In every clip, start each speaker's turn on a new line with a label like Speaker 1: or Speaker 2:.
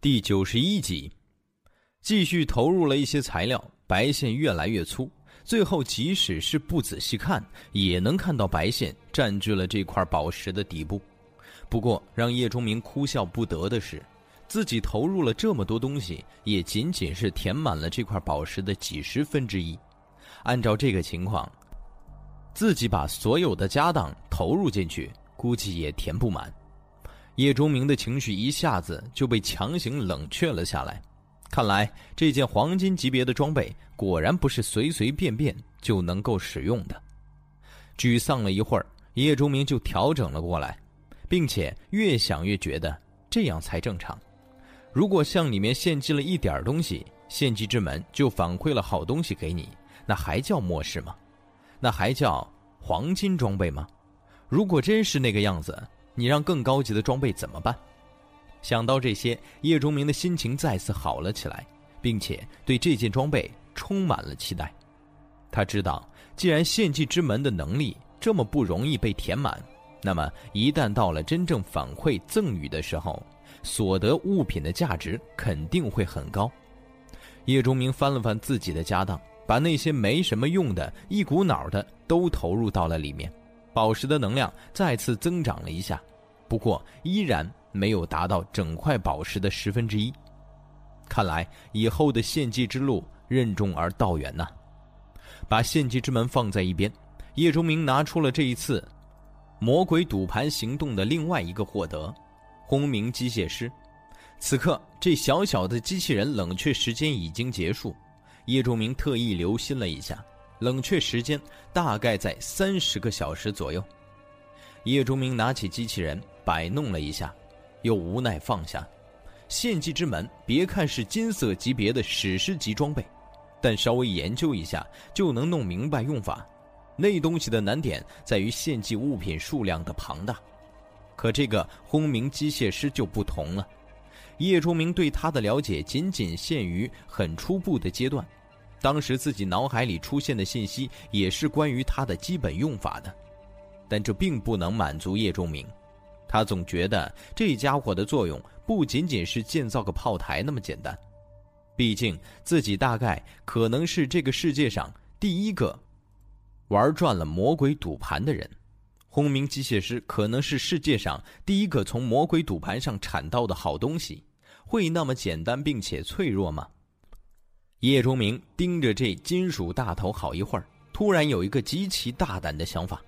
Speaker 1: 第九十一集，继续投入了一些材料，白线越来越粗，最后即使是不仔细看，也能看到白线占据了这块宝石的底部。不过，让叶钟明哭笑不得的是，自己投入了这么多东西，也仅仅是填满了这块宝石的几十分之一。按照这个情况，自己把所有的家当投入进去，估计也填不满。叶钟明的情绪一下子就被强行冷却了下来。看来这件黄金级别的装备果然不是随随便便就能够使用的。沮丧了一会儿，叶钟明就调整了过来，并且越想越觉得这样才正常。如果向里面献祭了一点东西，献祭之门就反馈了好东西给你，那还叫末世吗？那还叫黄金装备吗？如果真是那个样子。你让更高级的装备怎么办？想到这些，叶钟明的心情再次好了起来，并且对这件装备充满了期待。他知道，既然献祭之门的能力这么不容易被填满，那么一旦到了真正反馈赠予的时候，所得物品的价值肯定会很高。叶钟明翻了翻自己的家当，把那些没什么用的一股脑的都投入到了里面。宝石的能量再次增长了一下，不过依然没有达到整块宝石的十分之一。看来以后的献祭之路任重而道远呐。把献祭之门放在一边，叶钟明拿出了这一次魔鬼赌盘行动的另外一个获得——轰鸣机械师。此刻，这小小的机器人冷却时间已经结束，叶钟明特意留心了一下。冷却时间大概在三十个小时左右。叶钟明拿起机器人摆弄了一下，又无奈放下。献祭之门，别看是金色级别的史诗级装备，但稍微研究一下就能弄明白用法。那东西的难点在于献祭物品数量的庞大。可这个轰鸣机械师就不同了。叶钟明对他的了解仅仅限于很初步的阶段。当时自己脑海里出现的信息也是关于它的基本用法的，但这并不能满足叶钟明。他总觉得这家伙的作用不仅仅是建造个炮台那么简单。毕竟自己大概可能是这个世界上第一个玩转了魔鬼赌盘的人，轰鸣机械师可能是世界上第一个从魔鬼赌盘上铲到的好东西。会那么简单并且脆弱吗？叶钟明盯着这金属大头好一会儿，突然有一个极其大胆的想法：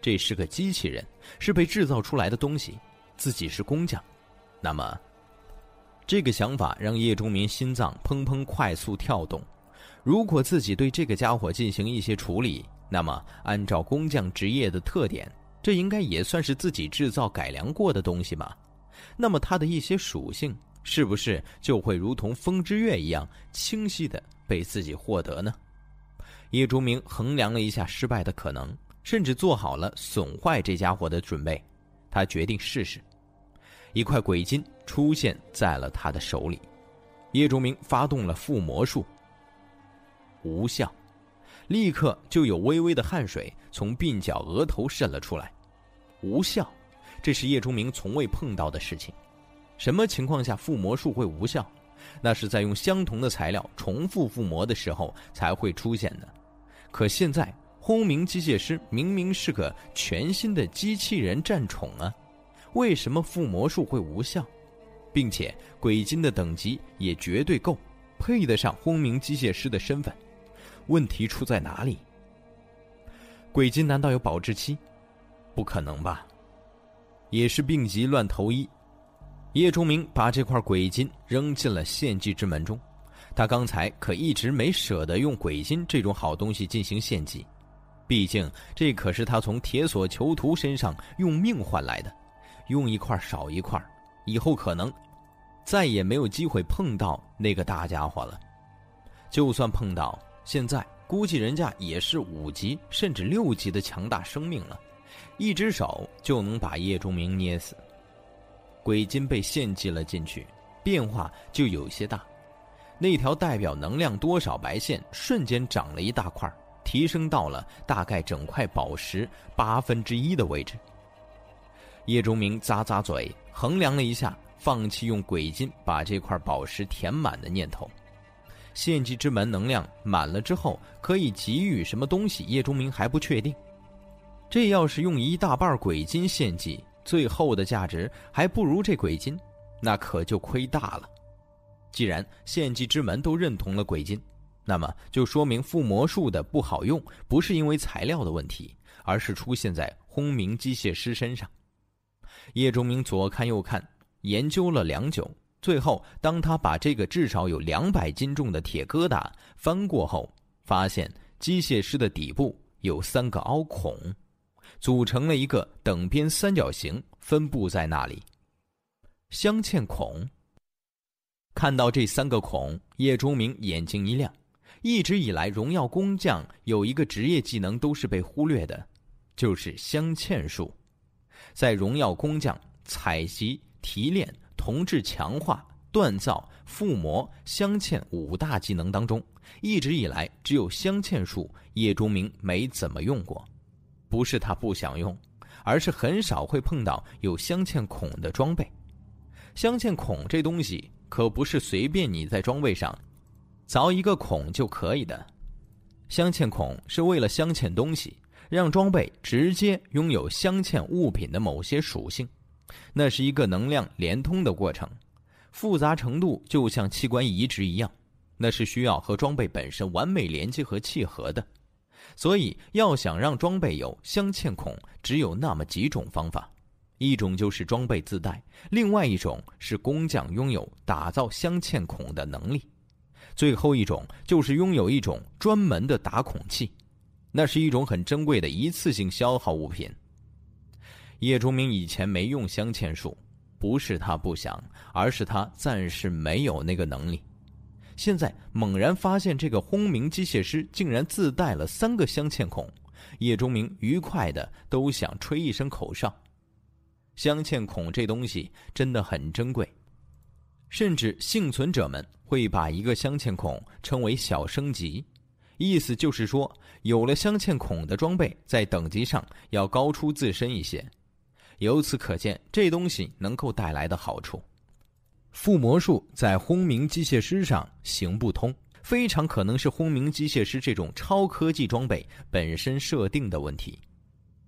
Speaker 1: 这是个机器人，是被制造出来的东西，自己是工匠。那么，这个想法让叶钟明心脏砰砰快速跳动。如果自己对这个家伙进行一些处理，那么按照工匠职业的特点，这应该也算是自己制造改良过的东西吧？那么它的一些属性。是不是就会如同风之月一样清晰的被自己获得呢？叶竹明衡量了一下失败的可能，甚至做好了损坏这家伙的准备。他决定试试。一块鬼金出现在了他的手里，叶竹明发动了附魔术，无效，立刻就有微微的汗水从鬓角、额头渗了出来。无效，这是叶钟明从未碰到的事情。什么情况下附魔术会无效？那是在用相同的材料重复附魔的时候才会出现的。可现在轰鸣机械师明明是个全新的机器人战宠啊，为什么附魔术会无效？并且鬼金的等级也绝对够，配得上轰鸣机械师的身份。问题出在哪里？鬼金难道有保质期？不可能吧？也是病急乱投医。叶钟明把这块鬼金扔进了献祭之门中，他刚才可一直没舍得用鬼金这种好东西进行献祭，毕竟这可是他从铁索囚徒身上用命换来的，用一块少一块，以后可能再也没有机会碰到那个大家伙了。就算碰到，现在估计人家也是五级甚至六级的强大生命了，一只手就能把叶钟明捏死。鬼金被献祭了进去，变化就有些大。那条代表能量多少白线瞬间长了一大块，提升到了大概整块宝石八分之一的位置。叶钟明咂咂嘴，衡量了一下，放弃用鬼金把这块宝石填满的念头。献祭之门能量满了之后，可以给予什么东西？叶钟明还不确定。这要是用一大半鬼金献祭，最后的价值还不如这鬼金，那可就亏大了。既然献祭之门都认同了鬼金，那么就说明附魔术的不好用，不是因为材料的问题，而是出现在轰鸣机械师身上。叶钟明左看右看，研究了良久，最后当他把这个至少有两百斤重的铁疙瘩翻过后，发现机械师的底部有三个凹孔，组成了一个等边三角形，分布在那里。镶嵌孔。看到这三个孔，叶钟明眼睛一亮。一直以来，荣耀工匠有一个职业技能都是被忽略的，就是镶嵌术。在荣耀工匠采集、提炼、铜制、强化、锻造、附魔、镶嵌五大技能当中，一直以来只有镶嵌术叶钟明没怎么用过。不是他不想用，而是很少会碰到有镶嵌孔的装备。镶嵌孔这东西可不是随便你在装备上。凿一个孔就可以的，镶嵌孔是为了镶嵌东西，让装备直接拥有镶嵌物品的某些属性。那是一个能量连通的过程，复杂程度就像器官移植一样，那是需要和装备本身完美连接和契合的。所以，要想让装备有镶嵌孔，只有那么几种方法：一种就是装备自带，另外一种是工匠拥有打造镶嵌孔的能力。最后一种就是拥有一种专门的打孔器，那是一种很珍贵的一次性消耗物品。叶崇明以前没用镶嵌术，不是他不想，而是他暂时没有那个能力。现在猛然发现这个轰鸣机械师竟然自带了三个镶嵌孔，叶钟明愉快的都想吹一声口哨。镶嵌孔这东西真的很珍贵。甚至幸存者们会把一个镶嵌孔称为小升级，意思就是说，有了镶嵌孔的装备在等级上要高出自身一些。由此可见，这东西能够带来的好处。附魔术在轰鸣机械师上行不通，非常可能是轰鸣机械师这种超科技装备本身设定的问题。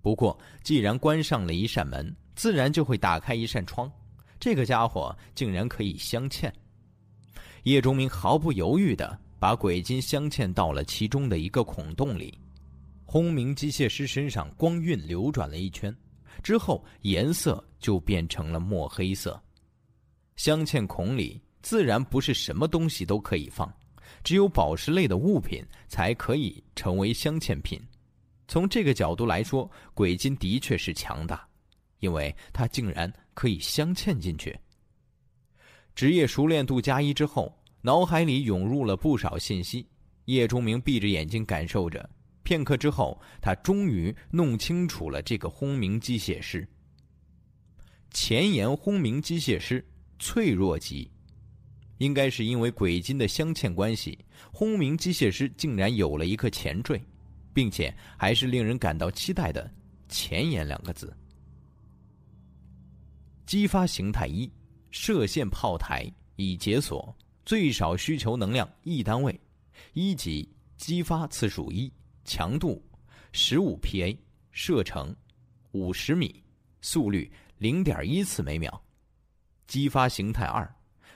Speaker 1: 不过，既然关上了一扇门，自然就会打开一扇窗。这个家伙竟然可以镶嵌，叶钟明毫不犹豫的把鬼金镶嵌到了其中的一个孔洞里。轰鸣机械师身上光晕流转了一圈，之后颜色就变成了墨黑色。镶嵌孔里自然不是什么东西都可以放，只有宝石类的物品才可以成为镶嵌品。从这个角度来说，鬼金的确是强大，因为它竟然。可以镶嵌进去。职业熟练度加一之后，脑海里涌入了不少信息。叶钟明闭着眼睛感受着，片刻之后，他终于弄清楚了这个轰鸣机械师。前沿轰鸣机械师脆弱级，应该是因为鬼金的镶嵌关系，轰鸣机械师竟然有了一个前缀，并且还是令人感到期待的“前沿”两个字。激发形态一，射线炮台已解锁，最少需求能量一单位，一级激发次数一，强度十五 PA，射程五十米，速率零点一次每秒。激发形态二，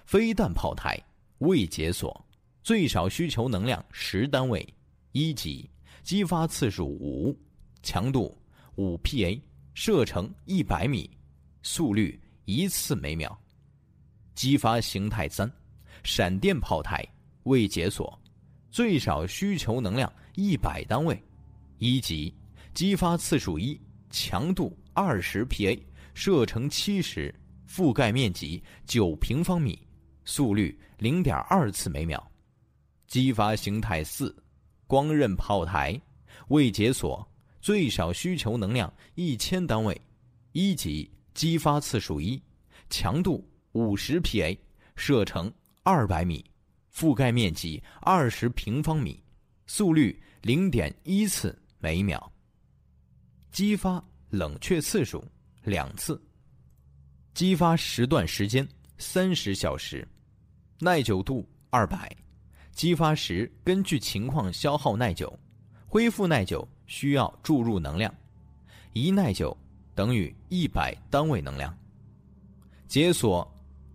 Speaker 1: 飞弹炮台未解锁，最少需求能量十单位，一级激发次数五，强度五 PA，射程一百米。速率一次每秒，激发形态三，闪电炮台未解锁，最少需求能量一百单位，一级，激发次数一，强度二十 PA，射程七十，覆盖面积九平方米，速率零点二次每秒，激发形态四，光刃炮台未解锁，最少需求能量一千单位，一级。激发次数一，强度五十 PA，射程二百米，覆盖面积二十平方米，速率零点一次每秒。激发冷却次数两次，激发时段时间三十小时，耐久度二百，激发时根据情况消耗耐久，恢复耐久需要注入能量，一耐久等于一百单位能量。解锁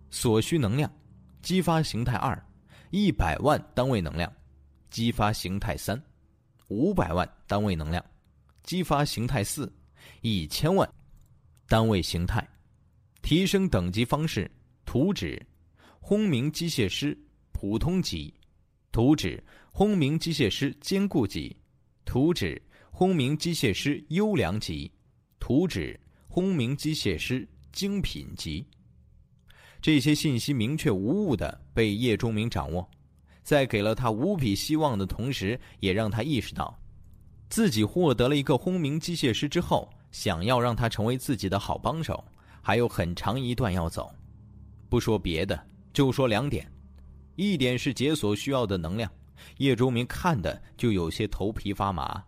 Speaker 1: 所需能量，激发形态二，一百万单位能量，激发形态三，五百万单位能量，激发形态四，一千万单位形态。提升等级方式：图纸，轰鸣机械师普通级；图纸，轰鸣机械师坚固级；图纸，轰鸣机械师优良级；图纸，轰鸣机械师精品级。这些信息明确无误的被叶钟明掌握，在给了他无比希望的同时，也让他意识到，自己获得了一个轰鸣机械师之后，想要让他成为自己的好帮手。还有很长一段要走，不说别的，就说两点：一点是解锁需要的能量，叶钟明看的就有些头皮发麻。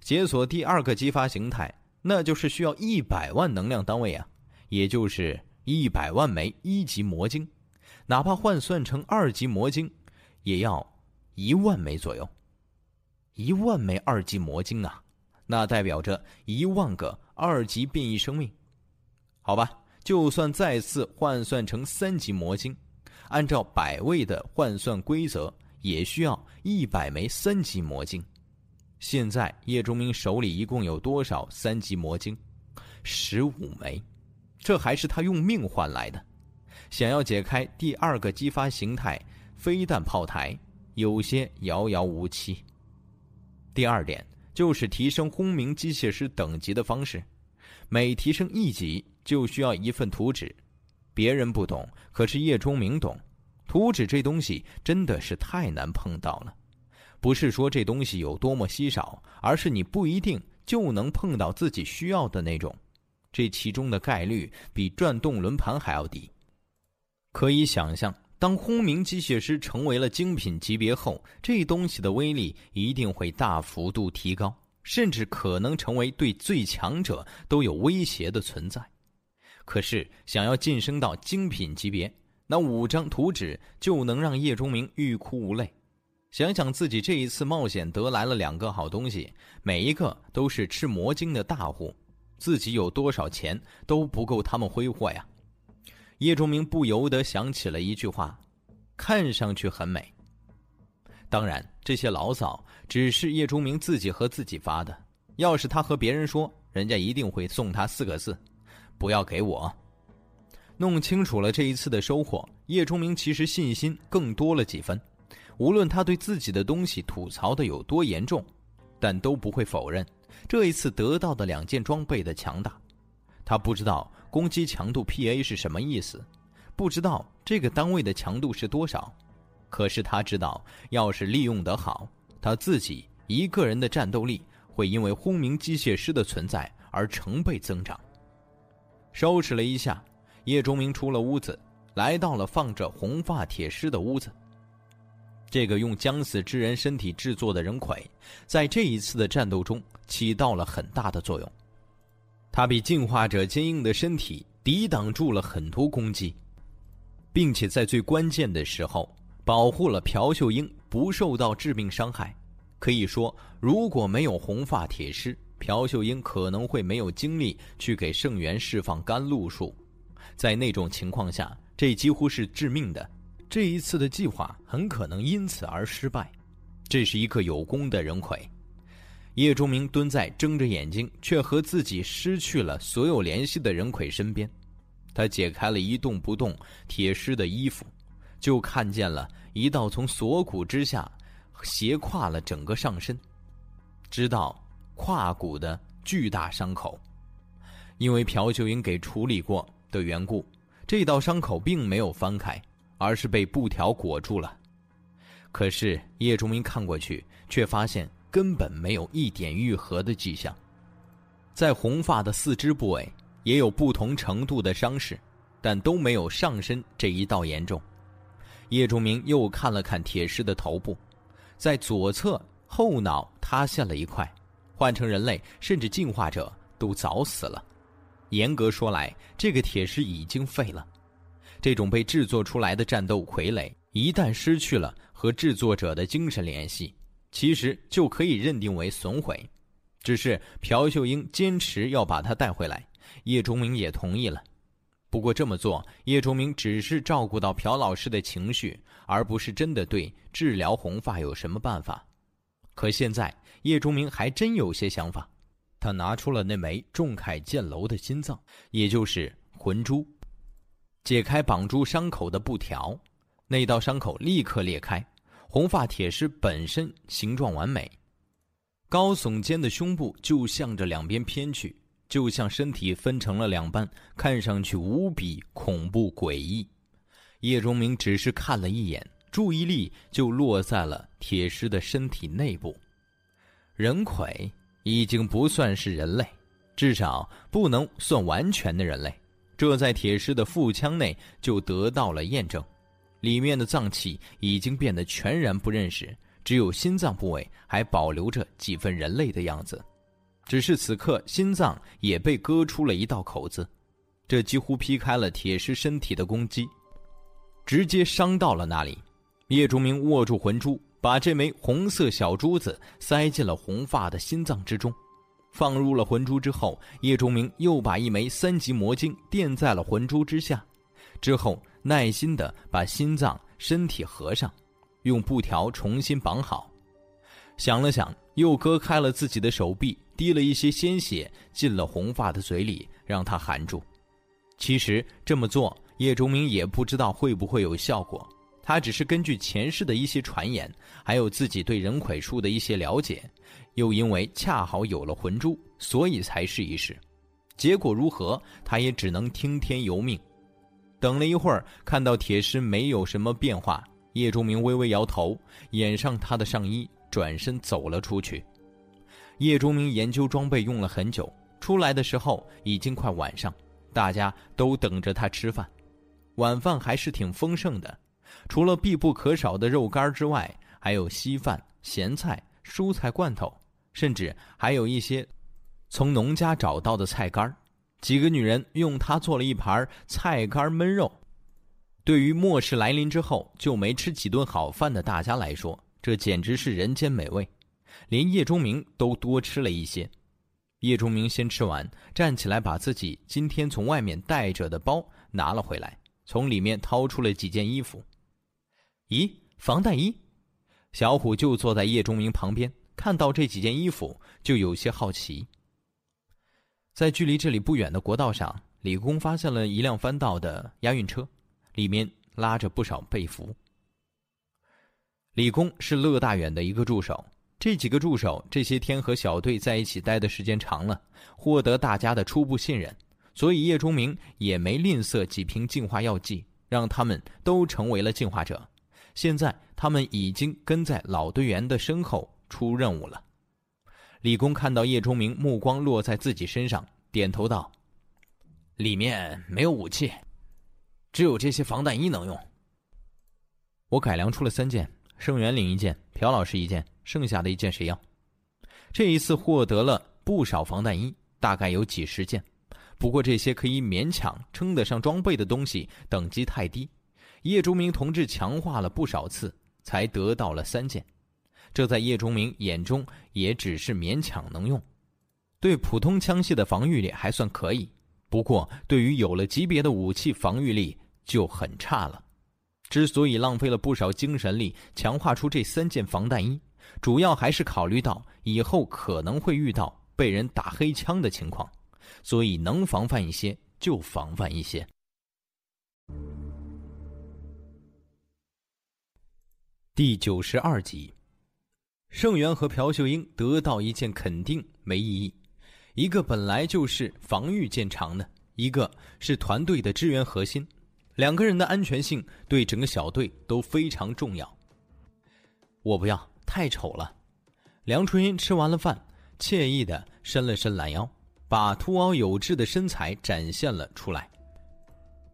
Speaker 1: 解锁第二个激发形态，那就是需要一百万能量单位啊，也就是一百万枚一级魔晶，哪怕换算成二级魔晶，也要一万枚左右。一万枚二级魔晶啊，那代表着一万个二级变异生命。好吧，就算再次换算成三级魔晶，按照百位的换算规则，也需要一百枚三级魔晶。现在叶钟明手里一共有多少三级魔晶？十五枚，这还是他用命换来的。想要解开第二个激发形态飞弹炮台，有些遥遥无期。第二点就是提升轰鸣机械师等级的方式，每提升一级。就需要一份图纸，别人不懂，可是叶钟明懂。图纸这东西真的是太难碰到了，不是说这东西有多么稀少，而是你不一定就能碰到自己需要的那种，这其中的概率比转动轮盘还要低。可以想象，当轰鸣机械师成为了精品级别后，这东西的威力一定会大幅度提高，甚至可能成为对最强者都有威胁的存在。可是，想要晋升到精品级别，那五张图纸就能让叶钟明欲哭无泪。想想自己这一次冒险得来了两个好东西，每一个都是吃魔晶的大户，自己有多少钱都不够他们挥霍呀。叶钟明不由得想起了一句话：“看上去很美。”当然，这些牢骚只是叶钟明自己和自己发的。要是他和别人说，人家一定会送他四个字。不要给我。弄清楚了这一次的收获，叶钟明其实信心更多了几分。无论他对自己的东西吐槽的有多严重，但都不会否认这一次得到的两件装备的强大。他不知道攻击强度 PA 是什么意思，不知道这个单位的强度是多少。可是他知道，要是利用得好，他自己一个人的战斗力会因为轰鸣机械师的存在而成倍增长。收拾了一下，叶钟明出了屋子，来到了放着红发铁狮的屋子。这个用将死之人身体制作的人魁，在这一次的战斗中起到了很大的作用。他比进化者坚硬的身体抵挡住了很多攻击，并且在最关键的时候保护了朴秀英不受到致命伤害。可以说，如果没有红发铁狮，朴秀英可能会没有精力去给圣元释放甘露术，在那种情况下，这几乎是致命的。这一次的计划很可能因此而失败。这是一个有功的人魁。叶钟明蹲在睁着眼睛却和自己失去了所有联系的人魁身边，他解开了一动不动铁尸的衣服，就看见了一道从锁骨之下斜跨了整个上身，知道。胯骨的巨大伤口，因为朴秀英给处理过的缘故，这道伤口并没有翻开，而是被布条裹住了。可是叶钟明看过去，却发现根本没有一点愈合的迹象。在红发的四肢部位也有不同程度的伤势，但都没有上身这一道严重。叶钟明又看了看铁狮的头部，在左侧后脑塌陷了一块。换成人类，甚至进化者都早死了。严格说来，这个铁石已经废了。这种被制作出来的战斗傀儡，一旦失去了和制作者的精神联系，其实就可以认定为损毁。只是朴秀英坚持要把它带回来，叶钟明也同意了。不过这么做，叶钟明只是照顾到朴老师的情绪，而不是真的对治疗红发有什么办法。可现在，叶钟明还真有些想法。他拿出了那枚仲恺剑楼的心脏，也就是魂珠，解开绑住伤口的布条，那道伤口立刻裂开。红发铁狮本身形状完美，高耸肩的胸部就向着两边偏去。就像身体分成了两半，看上去无比恐怖诡异。叶钟明只是看了一眼，注意力就落在了铁狮的身体内部。人魁已经不算是人类，至少不能算完全的人类。这在铁狮的腹腔内就得到了验证，里面的脏器已经变得全然不认识，只有心脏部位还保留着几分人类的样子。只是此刻，心脏也被割出了一道口子，这几乎劈开了铁狮身体的攻击，直接伤到了那里。叶钟明握住魂珠，把这枚红色小珠子塞进了红发的心脏之中。放入了魂珠之后，叶钟明又把一枚三级魔晶垫在了魂珠之下，之后耐心地把心脏身体合上，用布条重新绑好。想了想，又割开了自己的手臂。滴了一些鲜血进了红发的嘴里，让他含住。其实这么做，叶钟明也不知道会不会有效果。他只是根据前世的一些传言，还有自己对人魁术的一些了解，又因为恰好有了魂珠，所以才试一试。结果如何，他也只能听天由命。等了一会儿，看到铁狮没有什么变化，叶钟明微微摇头，掩上他的上衣，转身走了出去。叶钟明研究装备用了很久，出来的时候已经快晚上，大家都等着他吃饭。晚饭还是挺丰盛的，除了必不可少的肉干之外，还有稀饭、咸菜、蔬菜罐头，甚至还有一些从农家找到的菜干几个女人用它做了一盘菜干焖肉。对于末世来临之后就没吃几顿好饭的大家来说，这简直是人间美味。连叶钟明都多吃了一些。叶钟明先吃完，站起来把自己今天从外面带着的包拿了回来，从里面掏出了几件衣服。咦，防弹衣？小虎就坐在叶钟明旁边，看到这几件衣服就有些好奇。在距离这里不远的国道上，李工发现了一辆翻到的押运车，里面拉着不少被服。李工是乐大远的一个助手。这几个助手这些天和小队在一起待的时间长了，获得大家的初步信任，所以叶钟明也没吝啬几瓶净化药剂，让他们都成为了净化者。现在他们已经跟在老队员的身后出任务了。李工看到叶钟明目光落在自己身上，点头道：“里面没有武器，只有这些防弹衣能用。我改良出了三件，盛元领一件，朴老师一件。”剩下的一件谁要？这一次获得了不少防弹衣，大概有几十件。不过这些可以勉强称得上装备的东西，等级太低。叶钟明同志强化了不少次，才得到了三件。这在叶钟明眼中也只是勉强能用，对普通枪械的防御力还算可以。不过对于有了级别的武器，防御力就很差了。之所以浪费了不少精神力强化出这三件防弹衣。主要还是考虑到以后可能会遇到被人打黑枪的情况，所以能防范一些就防范一些。第九十二集，盛元和朴秀英得到一件肯定没意义，一个本来就是防御见长的，一个是团队的支援核心，两个人的安全性对整个小队都非常重要。我不要。太丑了，梁春英吃完了饭，惬意的伸了伸懒腰，把凸凹有致的身材展现了出来。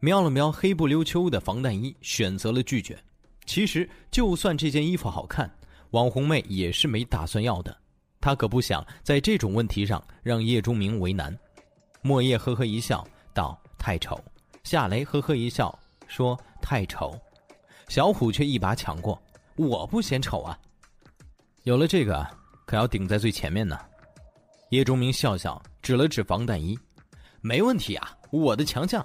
Speaker 1: 瞄了瞄黑不溜秋的防弹衣，选择了拒绝。其实，就算这件衣服好看，网红妹也是没打算要的。她可不想在这种问题上让叶钟明为难。莫叶呵呵一笑，道：“太丑。”夏雷呵呵一笑，说太丑。小虎却一把抢过：“我不嫌丑啊！”有了这个，可要顶在最前面呢。叶钟明笑笑，指了指防弹衣：“没问题啊，我的强项。”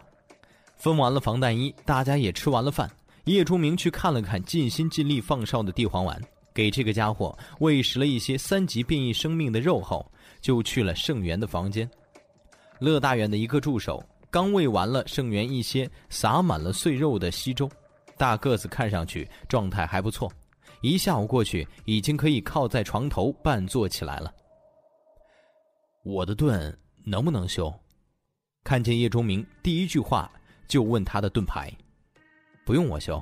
Speaker 1: 分完了防弹衣，大家也吃完了饭。叶钟明去看了看尽心尽力放哨的地黄丸，给这个家伙喂食了一些三级变异生命的肉后，就去了盛元的房间。乐大远的一个助手刚喂完了盛元一些撒满了碎肉的稀粥，大个子看上去状态还不错，一下午过去，已经可以靠在床头半坐起来了。我的盾能不能修？看见叶钟明，第一句话就问他的盾牌。不用我修。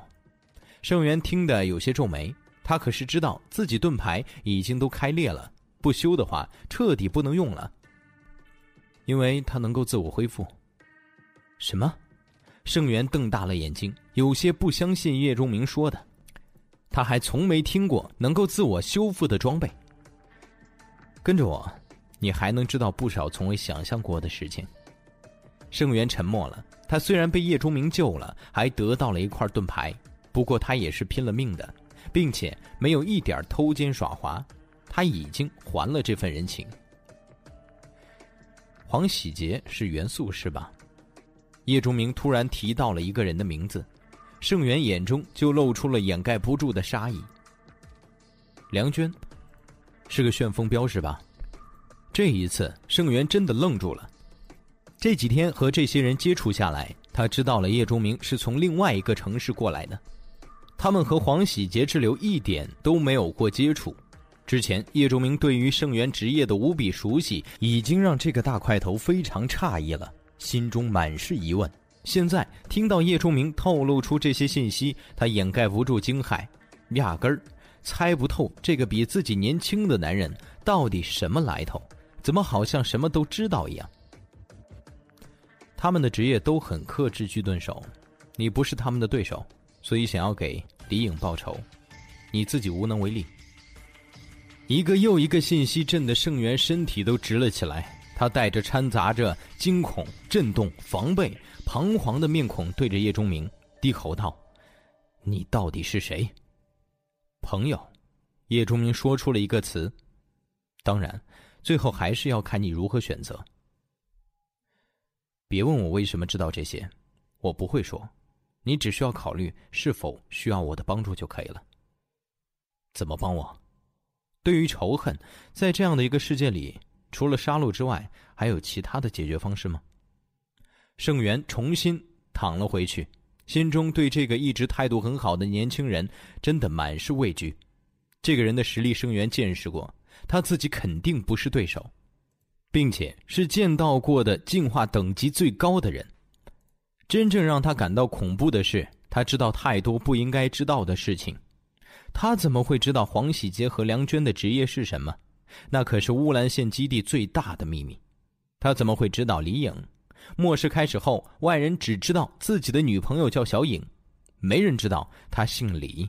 Speaker 1: 盛元听得有些皱眉，他可是知道自己盾牌已经都开裂了，不修的话彻底不能用了。因为他能够自我恢复。什么？盛元瞪大了眼睛，有些不相信叶钟明说的。他还从没听过能够自我修复的装备。跟着我。你还能知道不少从未想象过的事情。盛元沉默了。他虽然被叶钟明救了，还得到了一块盾牌，不过他也是拼了命的，并且没有一点偷奸耍滑。他已经还了这份人情。黄喜杰是元素是吧？叶钟明突然提到了一个人的名字，盛元眼中就露出了掩盖不住的杀意。梁娟，是个旋风镖是吧？这一次，盛元真的愣住了。这几天和这些人接触下来，他知道了叶钟明是从另外一个城市过来的。他们和黄喜杰之流一点都没有过接触。之前，叶钟明对于盛元职业的无比熟悉，已经让这个大块头非常诧异了，心中满是疑问。现在听到叶钟明透露出这些信息，他掩盖不住惊骇，压根儿猜不透这个比自己年轻的男人到底什么来头。怎么好像什么都知道一样？他们的职业都很克制狙盾手，你不是他们的对手，所以想要给李颖报仇，你自己无能为力。一个又一个信息震得盛元身体都直了起来，他带着掺杂着惊恐、震动、防备、彷徨的面孔对着叶钟明低吼道：“你到底是谁？”朋友，叶钟明说出了一个词，当然。最后还是要看你如何选择。别问我为什么知道这些，我不会说。你只需要考虑是否需要我的帮助就可以了。怎么帮我？对于仇恨，在这样的一个世界里，除了杀戮之外，还有其他的解决方式吗？盛元重新躺了回去，心中对这个一直态度很好的年轻人真的满是畏惧。这个人的实力，盛元见识过。他自己肯定不是对手，并且是见到过的进化等级最高的人。真正让他感到恐怖的是，他知道太多不应该知道的事情。他怎么会知道黄喜杰和梁娟的职业是什么？那可是乌兰县基地最大的秘密。他怎么会知道李颖？末世开始后，外人只知道自己的女朋友叫小颖，没人知道她姓李。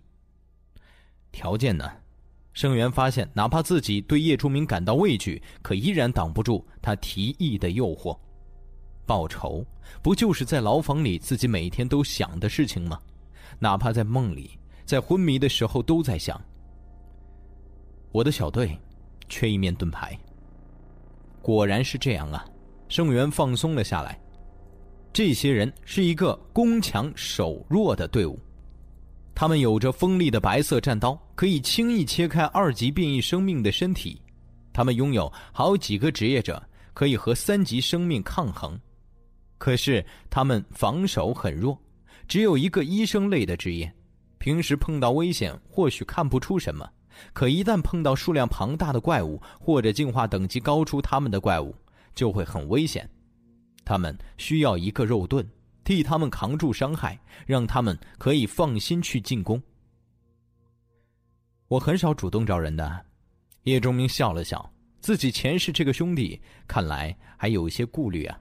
Speaker 1: 条件呢？盛元发现，哪怕自己对叶钟明感到畏惧，可依然挡不住他提议的诱惑。报仇，不就是在牢房里自己每天都想的事情吗？哪怕在梦里，在昏迷的时候都在想。我的小队缺一面盾牌。果然是这样啊！盛元放松了下来。这些人是一个攻强守弱的队伍。他们有着锋利的白色战刀，可以轻易切开二级变异生命的身体。他们拥有好几个职业者，可以和三级生命抗衡。可是他们防守很弱，只有一个医生类的职业。平时碰到危险或许看不出什么，可一旦碰到数量庞大的怪物或者进化等级高出他们的怪物，就会很危险。他们需要一个肉盾。替他们扛住伤害，让他们可以放心去进攻。我很少主动招人的，叶钟明笑了笑，自己前世这个兄弟看来还有一些顾虑啊。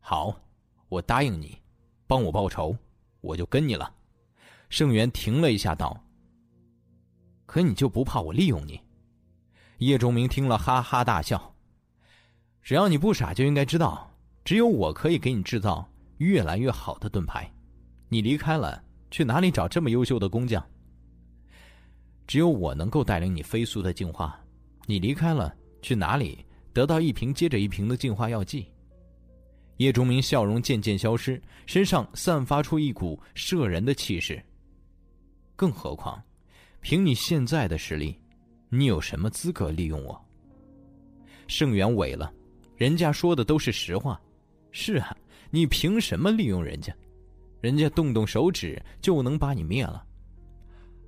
Speaker 1: 好，我答应你，帮我报仇，我就跟你了。盛元停了一下，道：“可你就不怕我利用你？”叶钟明听了，哈哈大笑：“只要你不傻，就应该知道，只有我可以给你制造。”越来越好的盾牌，你离开了，去哪里找这么优秀的工匠？只有我能够带领你飞速的进化。你离开了，去哪里得到一瓶接着一瓶的进化药剂？叶钟明笑容渐渐消失，身上散发出一股摄人的气势。更何况，凭你现在的实力，你有什么资格利用我？盛元萎了，人家说的都是实话。是啊，你凭什么利用人家？人家动动手指就能把你灭了。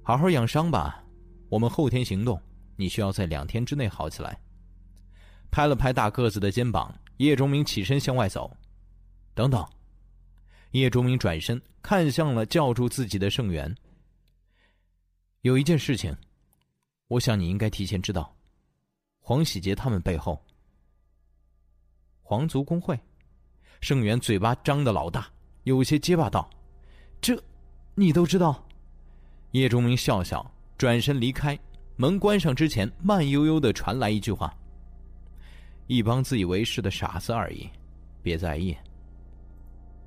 Speaker 1: 好好养伤吧，我们后天行动。你需要在两天之内好起来。拍了拍大个子的肩膀，叶钟明起身向外走。等等，叶钟明转身看向了叫住自己的盛元。有一件事情，我想你应该提前知道。黄喜杰他们背后，皇族工会。盛元嘴巴张的老大，有些结巴道：“这，你都知道？”叶钟明笑笑，转身离开。门关上之前，慢悠悠的传来一句话：“一帮自以为是的傻子而已，别在意。”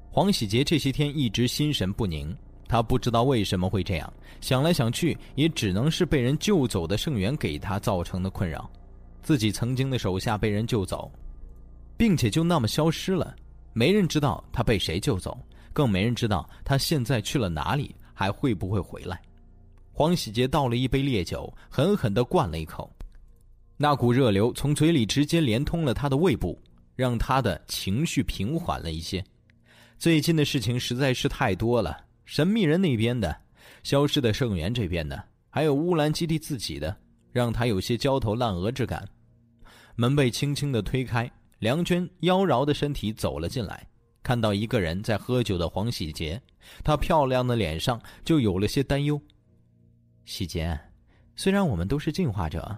Speaker 1: 黄喜杰这些天一直心神不宁，他不知道为什么会这样，想来想去，也只能是被人救走的盛元给他造成的困扰。自己曾经的手下被人救走，并且就那么消失了，没人知道他被谁救走，更没人知道他现在去了哪里，还会不会回来。黄喜杰倒了一杯烈酒，狠狠的灌了一口，那股热流从嘴里直接连通了他的胃部，让他的情绪平缓了一些。最近的事情实在是太多了，神秘人那边的，消失的圣元这边的，还有乌兰基地自己的，让他有些焦头烂额之感。门被轻轻的推开，梁娟妖娆的身体走了进来，看到一个人在喝酒的黄喜杰，她漂亮的脸上就有了些担忧。喜杰，虽然我们都是进化者，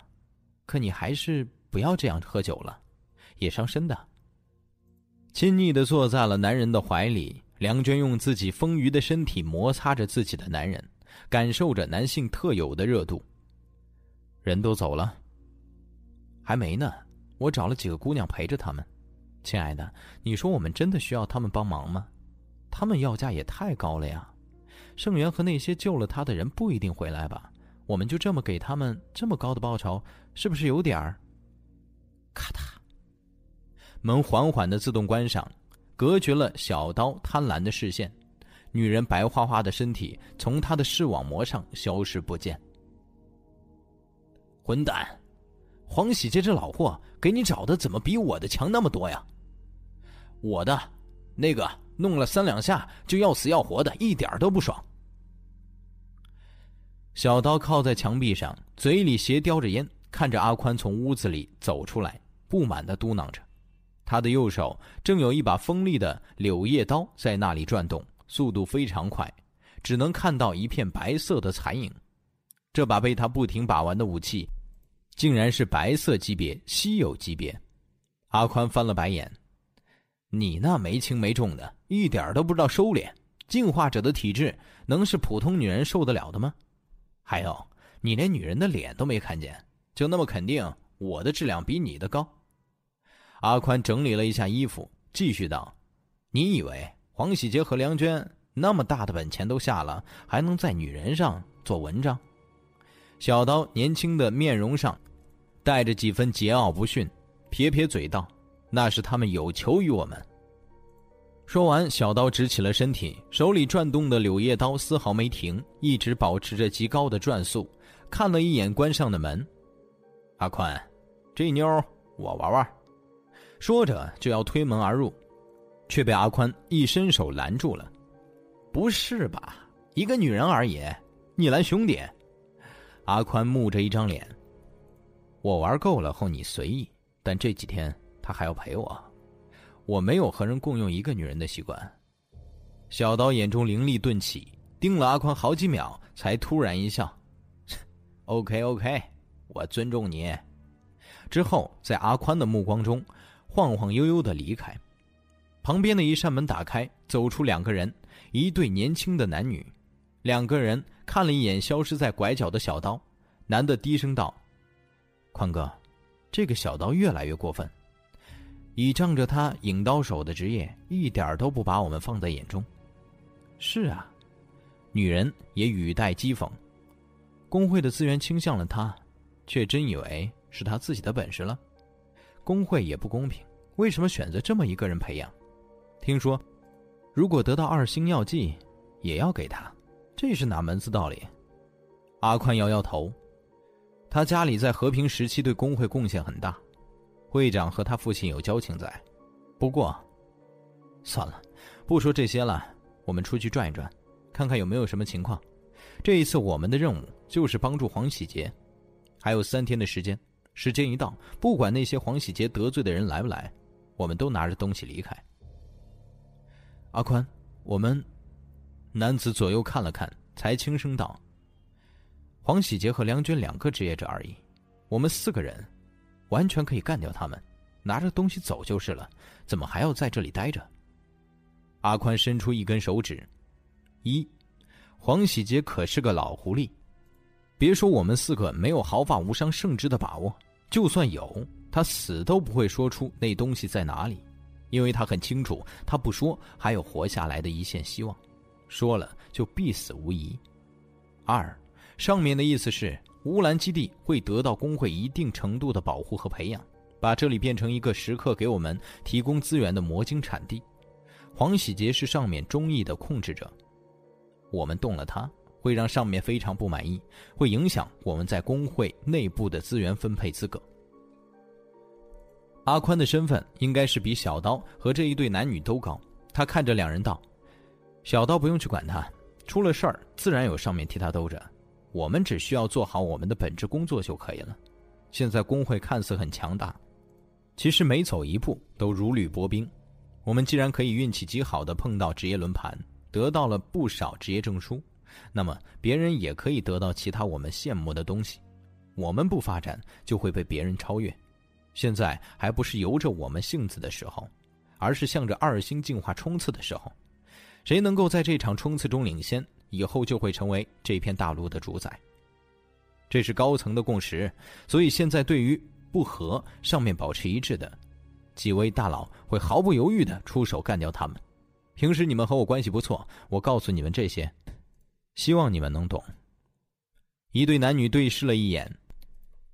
Speaker 1: 可你还是不要这样喝酒了，也伤身的。亲昵的坐在了男人的怀里，梁娟用自己丰腴的身体摩擦着自己的男人，感受着男性特有的热度。人都走了，还没呢。我找了几个姑娘陪着他们。亲爱的，你说我们真的需要他们帮忙吗？他们要价也太高了呀。盛元和那些救了他的人不一定回来吧？我们就这么给他们这么高的报酬，是不是有点儿？咔嗒，门缓缓的自动关上，隔绝了小刀贪婪的视线。女人白花花的身体从他的视网膜上消失不见。混蛋，黄喜杰这老货给你找的怎么比我的强那么多呀？我的，那个。弄了三两下就要死要活的，一点都不爽。小刀靠在墙壁上，嘴里斜叼着烟，看着阿宽从屋子里走出来，不满的嘟囔着。他的右手正有一把锋利的柳叶刀在那里转动，速度非常快，只能看到一片白色的残影。这把被他不停把玩的武器，竟然是白色级别、稀有级别。阿宽翻了白眼。你那没轻没重的，一点都不知道收敛。进化者的体质能是普通女人受得了的吗？还有，你连女人的脸都没看见，就那么肯定我的质量比你的高？阿宽整理了一下衣服，继续道：“你以为黄喜杰和梁娟那么大的本钱都下了，还能在女人上做文章？”小刀年轻的面容上带着几分桀骜不驯，撇撇嘴道。那是他们有求于我们。说完，小刀直起了身体，手里转动的柳叶刀丝毫没停，一直保持着极高的转速。看了一眼关上的门，阿宽，这妞我玩玩。说着就要推门而入，却被阿宽一伸手拦住了。不是吧？一个女人而已，你拦兄弟？阿宽木着一张脸。我玩够了后你随意，但这几天。他还要陪我，我没有和人共用一个女人的习惯。小刀眼中凌厉顿起，盯了阿宽好几秒，才突然一笑：“OK OK，我尊重你。”之后，在阿宽的目光中，晃晃悠悠的离开。旁边的一扇门打开，走出两个人，一对年轻的男女。两个人看了一眼消失在拐角的小刀，男的低声道：“宽哥，这个小刀越来越过分。”倚仗着他影刀手的职业，一点都不把我们放在眼中。是啊，女人也语带讥讽。工会的资源倾向了他，却真以为是他自己的本事了。工会也不公平，为什么选择这么一个人培养？听说，如果得到二星药剂，也要给他，这是哪门子道理？阿宽摇摇头，他家里在和平时期对工会贡献很大，会长和他父亲有交情在。不过，算了，不说这些了，我们出去转一转，看看有没有什么情况。这一次我们的任务就是帮助黄喜杰，还有三天的时间。时间一到，不管那些黄喜杰得罪的人来不来，我们都拿着东西离开。阿宽，我们男子左右看了看，才轻声道：“黄喜杰和梁娟两个职业者而已，我们四个人完全可以干掉他们，拿着东西走就是了，怎么还要在这里待着？”阿宽伸出一根手指：“一。”黄喜杰可是个老狐狸，别说我们四个没有毫发无伤胜之的把握，就算有，他死都不会说出那东西在哪里，因为他很清楚，他不说还有活下来的一线希望，说了就必死无疑。二，上面的意思是乌兰基地会得到工会一定程度的保护和培养，把这里变成一个时刻给我们提供资源的魔晶产地。黄喜杰是上面中意的控制者。我们动了他，会让上面非常不满意，会影响我们在工会内部的资源分配资格。阿宽的身份应该是比小刀和这一对男女都高。他看着两人道：“小刀不用去管他，出了事儿自然有上面替他兜着。我们只需要做好我们的本职工作就可以了。现在工会看似很强大，其实每走一步都如履薄冰。我们既然可以运气极好的碰到职业轮盘。”得到了不少职业证书，那么别人也可以得到其他我们羡慕的东西。我们不发展，就会被别人超越。现在还不是由着我们性子的时候，而是向着二星进化冲刺的时候。谁能够在这场冲刺中领先，以后就会成为这片大陆的主宰。这是高层的共识，所以现在对于不和上面保持一致的几位大佬，会毫不犹豫的出手干掉他们。平时你们和我关系不错，我告诉你们这些，希望你们能懂。一对男女对视了一眼，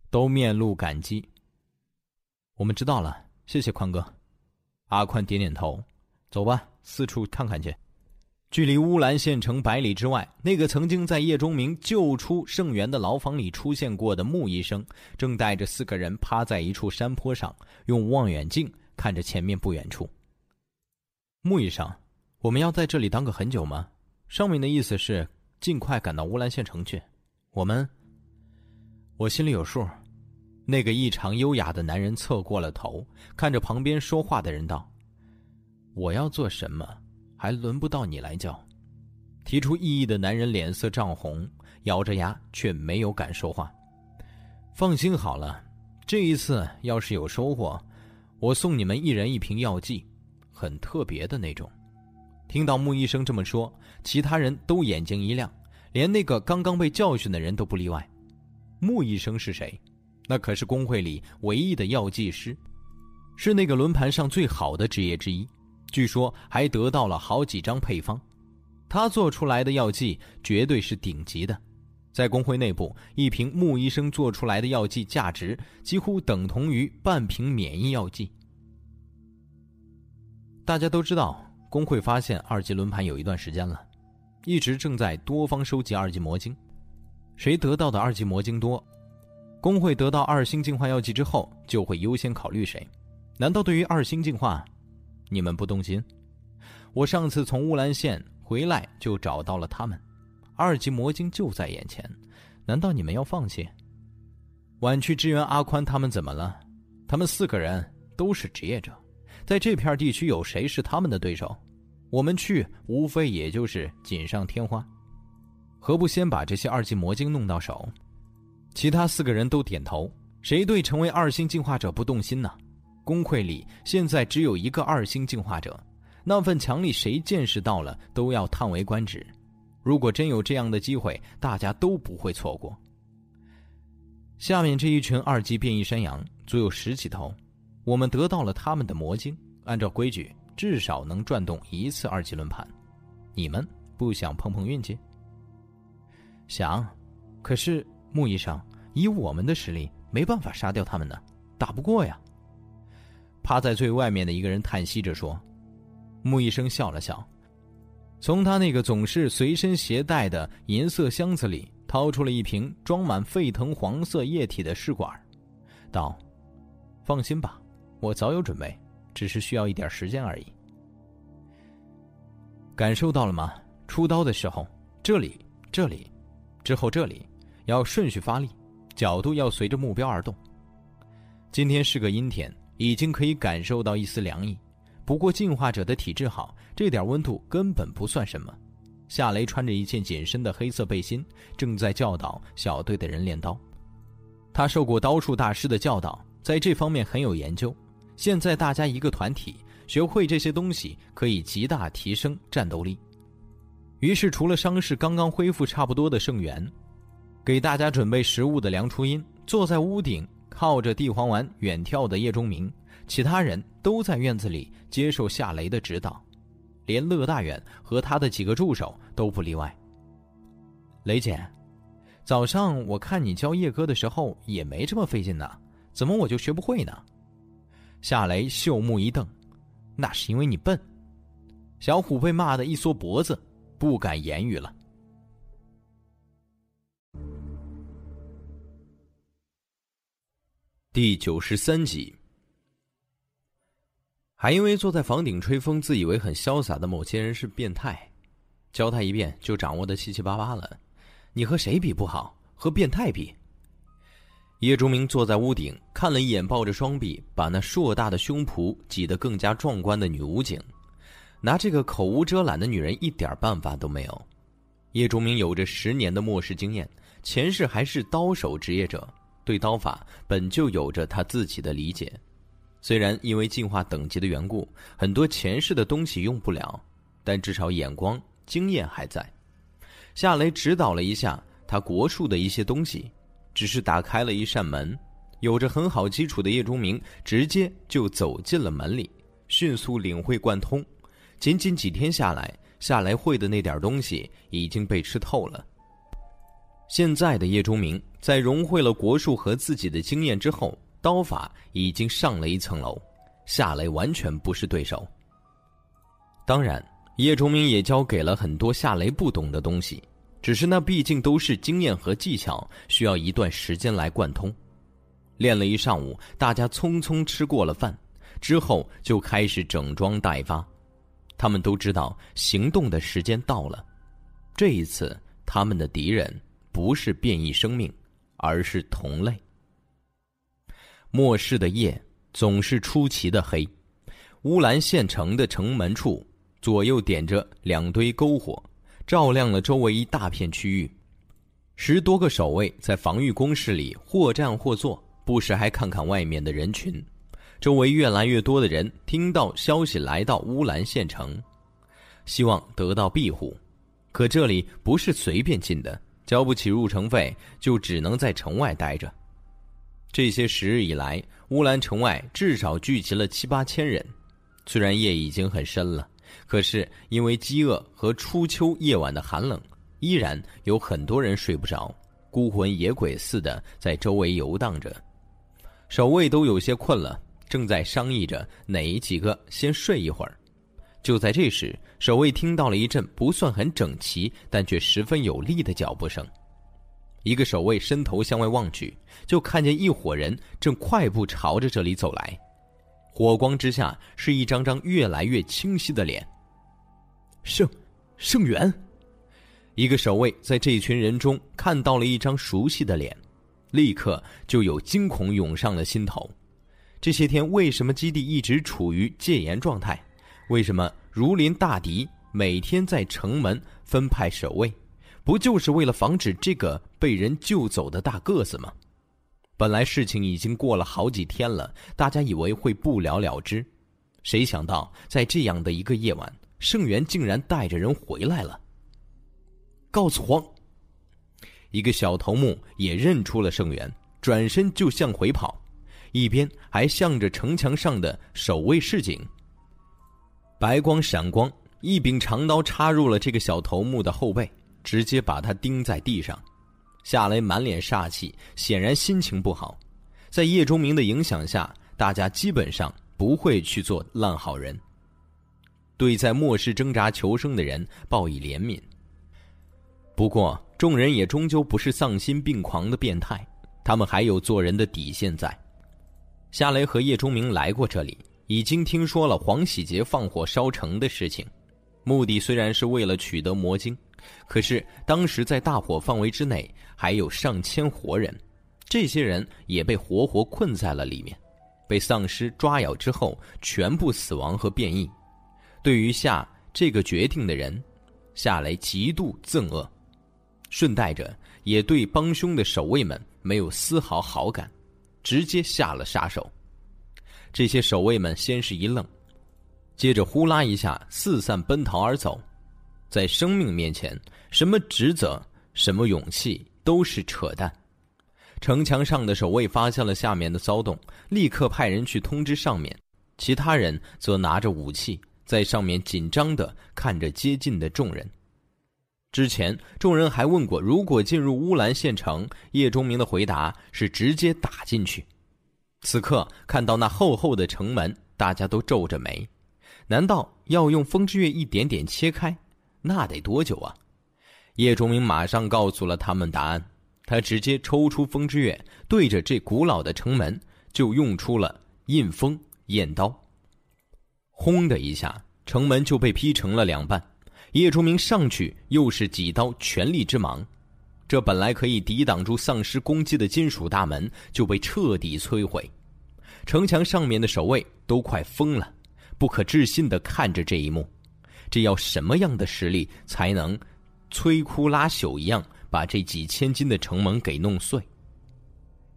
Speaker 1: 都面露感激。我们知道了，谢谢宽哥。阿宽点点头，走吧，四处看看去。距离乌兰县城百里之外，那个曾经在叶钟明救出盛元的牢房里出现过的木医生，正带着四个人趴在一处山坡上，用望远镜看着前面不远处。木医生。我们要在这里当个很久吗？上面的意思是尽快赶到乌兰县城去。我们，我心里有数。那个异常优雅的男人侧过了头，看着旁边说话的人道：“我要做什么，还轮不到你来教。”提出异议的男人脸色涨红，咬着牙却没有敢说话。放心好了，这一次要是有收获，我送你们一人一瓶药剂，很特别的那种。听到穆医生这么说，其他人都眼睛一亮，连那个刚刚被教训的人都不例外。穆医生是谁？那可是工会里唯一的药剂师，是那个轮盘上最好的职业之一，据说还得到了好几张配方。他做出来的药剂绝对是顶级的，在工会内部，一瓶穆医生做出来的药剂价值几乎等同于半瓶免疫药剂。大家都知道。工会发现二级轮盘有一段时间了，一直正在多方收集二级魔晶。谁得到的二级魔晶多，工会得到二星进化药剂之后就会优先考虑谁。难道对于二星进化，你们不动心？我上次从乌兰县回来就找到了他们，二级魔晶就在眼前，难道你们要放弃？晚去支援阿宽他们怎么了？他们四个人都是职业者。在这片地区，有谁是他们的对手？我们去，无非也就是锦上添花。何不先把这些二级魔晶弄到手？其他四个人都点头。谁对成为二星进化者不动心呢？工会里现在只有一个二星进化者，那份强力，谁见识到了都要叹为观止。如果真有这样的机会，大家都不会错过。下面这一群二级变异山羊，足有十几头。我们得到了他们的魔晶，按照规矩，至少能转动一次二级轮盘。你们不想碰碰运气？想，可是木医生，以我们的实力，没办法杀掉他们呢，打不过呀。趴在最外面的一个人叹息着说：“穆医生笑了笑，从他那个总是随身携带的银色箱子里掏出了一瓶装满沸腾黄色液体的试管，道：‘放心吧，我早有准备，只是需要一点时间而已。’感受到了吗？出刀的时候，这里，这里，之后这里，要顺序发力，角度要随着目标而动。今天是个阴天。”已经可以感受到一丝凉意，不过进化者的体质好，这点温度根本不算什么。夏雷穿着一件紧身的黑色背心，正在教导小队的人练刀。他受过刀术大师的教导，在这方面很有研究。现在大家一个团体，学会这些东西可以极大提升战斗力。于是，除了伤势刚刚恢复差不多的盛元，给大家准备食物的梁初音，坐在屋顶。靠着地黄丸远眺的叶钟明，其他人都在院子里接受夏雷的指导，连乐大远和他的几个助手都不例外。雷姐，早上我看你教叶哥的时候也没这么费劲呢，怎么我就学不会呢？夏雷秀目一瞪，那是因为你笨。小虎被骂得一缩脖子，不敢言语了。第九十三集，还因为坐在房顶吹风、自以为很潇洒的某些人是变态，教他一遍就掌握的七七八八了。你和谁比不好？和变态比？叶钟明坐在屋顶，看了一眼抱着双臂、把那硕大的胸脯挤得更加壮观的女武警，拿这个口无遮拦的女人一点办法都没有。叶钟明有着十年的末世经验，前世还是刀手职业者。对刀法本就有着他自己的理解，虽然因为进化等级的缘故，很多前世的东西用不了，但至少眼光、经验还在。夏雷指导了一下他国术的一些东西，只是打开了一扇门，有着很好基础的叶钟明直接就走进了门里，迅速领会贯通。仅仅几天下来，夏雷会的那点东西已经被吃透了。现在的叶钟明在融汇了国术和自己的经验之后，刀法已经上了一层楼，夏雷完全不是对手。当然，叶崇明也教给了很多夏雷不懂的东西，只是那毕竟都是经验和技巧，需要一段时间来贯通。练了一上午，大家匆匆吃过了饭，之后就开始整装待发。他们都知道行动的时间到了，这一次他们的敌人。不是变异生命，而是同类。末世的夜总是出奇的黑。乌兰县城的城门处，左右点着两堆篝火，照亮了周围一大片区域。十多个守卫在防御工事里或站或坐，不时还看看外面的人群。周围越来越多的人听到消息来到乌兰县城，希望得到庇护。可这里不是随便进的。交不起入城费，就只能在城外待着。这些时日以来，乌兰城外至少聚集了七八千人。虽然夜已经很深了，可是因为饥饿和初秋夜晚的寒冷，依然有很多人睡不着，孤魂野鬼似的在周围游荡着。守卫都有些困了，正在商议着哪几个先睡一会儿。就在这时，守卫听到了一阵不算很整齐，但却十分有力的脚步声。一个守卫伸头向外望去，就看见一伙人正快步朝着这里走来。火光之下，是一张张越来越清晰的脸。圣，圣元，一个守卫在这群人中看到了一张熟悉的脸，立刻就有惊恐涌上了心头。这些天，为什么基地一直处于戒严状态？为什么如临大敌，每天在城门分派守卫，不就是为了防止这个被人救走的大个子吗？本来事情已经过了好几天了，大家以为会不了了之，谁想到在这样的一个夜晚，盛元竟然带着人回来了。告诉皇。一个小头目也认出了盛元，转身就向回跑，一边还向着城墙上的守卫示警。白光闪光，一柄长刀插入了这个小头目的后背，直接把他钉在地上。夏雷满脸煞气，显然心情不好。在叶钟明的影响下，大家基本上不会去做烂好人，对在末世挣扎求生的人报以怜悯。不过，众人也终究不是丧心病狂的变态，他们还有做人的底线在。夏雷和叶钟明来过这里，已经听说了黄喜杰放火烧城的事情。目的虽然是为了取得魔晶，可是当时在大火范围之内还有上千活人，这些人也被活活困在了里面，被丧尸抓咬之后全部死亡和变异。对于下这个决定的人，夏雷极度憎恶，顺带着也对帮凶的守卫们没有丝毫好感，直接下了杀手。这些守卫们先是一愣。接着呼啦一下四散奔逃而走，在生命面前，什么职责、什么勇气都是扯淡。城墙上的守卫发现了下面的骚动，立刻派人去通知上面，其他人则拿着武器在上面紧张的看着接近的众人。之前众人还问过，如果进入乌兰县城，叶钟明的回答是直接打进去。此刻看到那厚厚的城门，大家都皱着眉。难道要用风之月一点点切开？那得多久啊？叶钟明马上告诉了他们答案。他直接抽出风之月，对着这古老的城门就用出了印风焰刀。轰的一下，城门就被劈成了两半。叶钟明上去又是几刀全力之芒，这本来可以抵挡住丧尸攻击的金属大门就被彻底摧毁。城墙上面的守卫都快疯了。不可置信的看着这一幕，这要什么样的实力才能摧枯拉朽一样把这几千斤的城门给弄碎？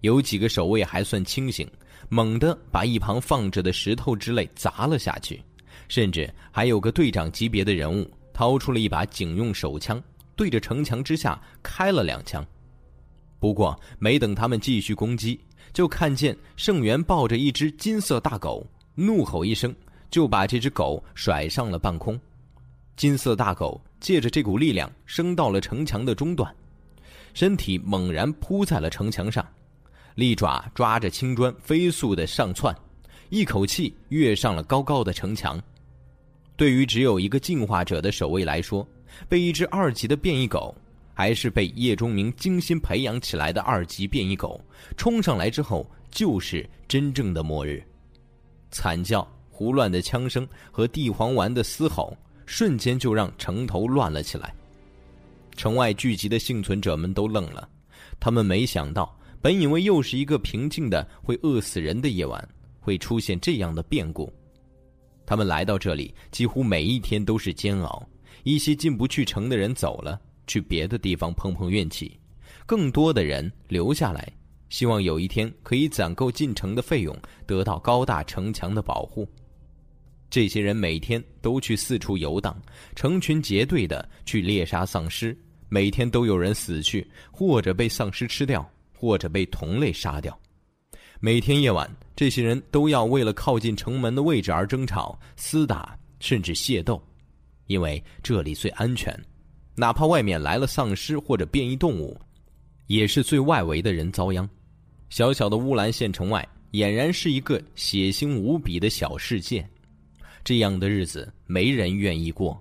Speaker 1: 有几个守卫还算清醒，猛地把一旁放着的石头之类砸了下去，甚至还有个队长级别的人物掏出了一把警用手枪，对着城墙之下开了两枪。不过没等他们继续攻击，就看见盛元抱着一只金色大狗，怒吼一声。就把这只狗甩上了半空，金色大狗借着这股力量升到了城墙的中段，身体猛然扑在了城墙上，利爪抓着青砖飞速的上窜，一口气跃上了高高的城墙。对于只有一个进化者的守卫来说，被一只二级的变异狗，还是被叶钟明精心培养起来的二级变异狗冲上来之后，就是真正的末日，惨叫。胡乱的枪声和地黄丸的嘶吼，瞬间就让城头乱了起来。城外聚集的幸存者们都愣了，他们没想到，本以为又是一个平静的会饿死人的夜晚，会出现这样的变故。他们来到这里，几乎每一天都是煎熬。一些进不去城的人走了，去别的地方碰碰运气；更多的人留下来，希望有一天可以攒够进城的费用，得到高大城墙的保护。这些人每天都去四处游荡，成群结队的去猎杀丧尸，每天都有人死去，或者被丧尸吃掉，或者被同类杀掉。每天夜晚，这些人都要为了靠近城门的位置而争吵、厮打，甚至械斗，因为这里最安全。哪怕外面来了丧尸或者变异动物，也是最外围的人遭殃。小小的乌兰县城外，俨然是一个血腥无比的小世界。这样的日子没人愿意过，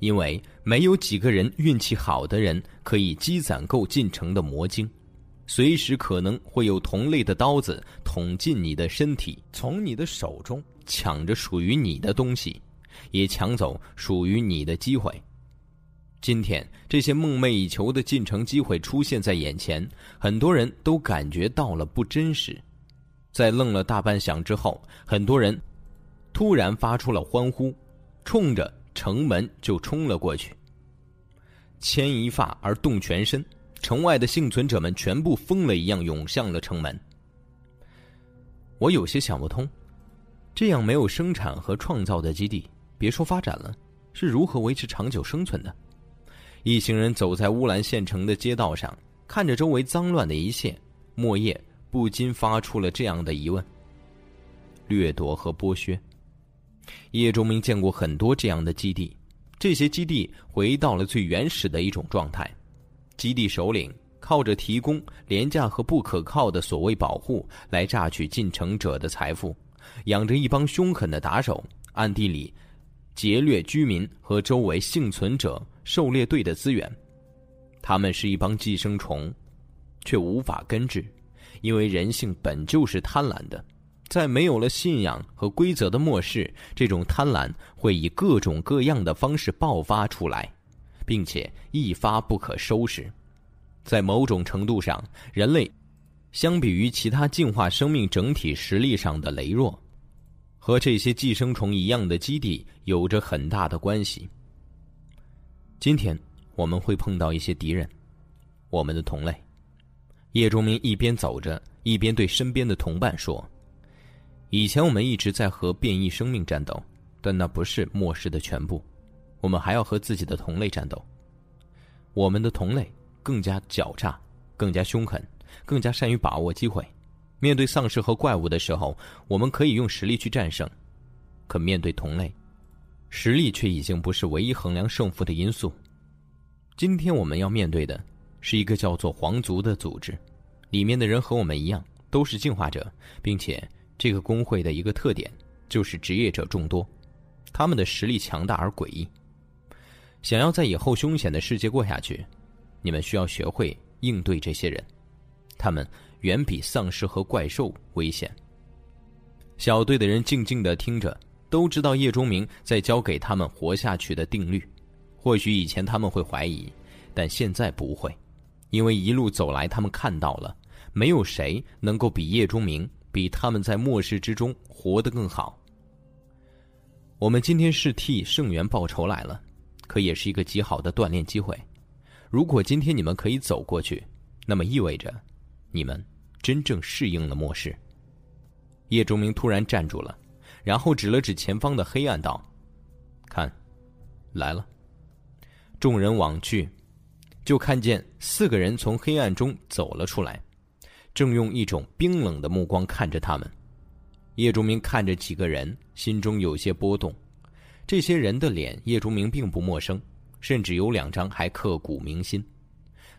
Speaker 1: 因为没有几个人运气好的人可以积攒够进城的魔晶，随时可能会有同类的刀子捅进你的身体，从你的手中抢着属于你的东西，也抢走属于你的机会。今天这些梦寐以求的进城机会出现在眼前，很多人都感觉到了不真实。在愣了大半晌之后，很多人。突然发出了欢呼，冲着城门就冲了过去。牵一发而动全身，城外的幸存者们全部疯了一样涌向了城门。我有些想不通，这样没有生产和创造的基地，别说发展了，是如何维持长久生存的？一行人走在乌兰县城的街道上，看着周围脏乱的一切，莫叶不禁发出了这样的疑问：掠夺和剥削。叶钟明见过很多这样的基地，这些基地回到了最原始的一种状态。基地首领靠着提供廉价和不可靠的所谓保护来榨取进城者的财富，养着一帮凶狠的打手，暗地里劫掠居民和周围幸存者狩猎队的资源。他们是一帮寄生虫，却无法根治，因为人性本就是贪婪的。在没有了信仰和规则的末世，这种贪婪会以各种各样的方式爆发出来，并且一发不可收拾。在某种程度上，人类相比于其他进化生命整体实力上的羸弱，和这些寄生虫一样的基地有着很大的关系。今天我们会碰到一些敌人，我们的同类。叶钟明一边走着，一边对身边的同伴说。以前我们一直在和变异生命战斗，但那不是末世的全部。我们还要和自己的同类战斗。我们的同类更加狡诈，更加凶狠，更加善于把握机会。面对丧尸和怪物的时候，我们可以用实力去战胜；可面对同类，实力却已经不是唯一衡量胜负的因素。今天我们要面对的是一个叫做皇族的组织，里面的人和我们一样，都是进化者，并且。这个工会的一个特点就是职业者众多，他们的实力强大而诡异。想要在以后凶险的世界过下去，你们需要学会应对这些人，他们远比丧尸和怪兽危险。小队的人静静的听着，都知道叶钟明在教给他们活下去的定律。或许以前他们会怀疑，但现在不会，因为一路走来，他们看到了，没有谁能够比叶钟明。比他们在末世之中活得更好。我们今天是替圣元报仇来了，可也是一个极好的锻炼机会。如果今天你们可以走过去，那么意味着你们真正适应了末世。叶钟明突然站住了，然后指了指前方的黑暗道：“看，来了。”众人往去，就看见四个人从黑暗中走了出来。正用一种冰冷的目光看着他们，叶钟明看着几个人，心中有些波动。这些人的脸，叶钟明并不陌生，甚至有两张还刻骨铭心。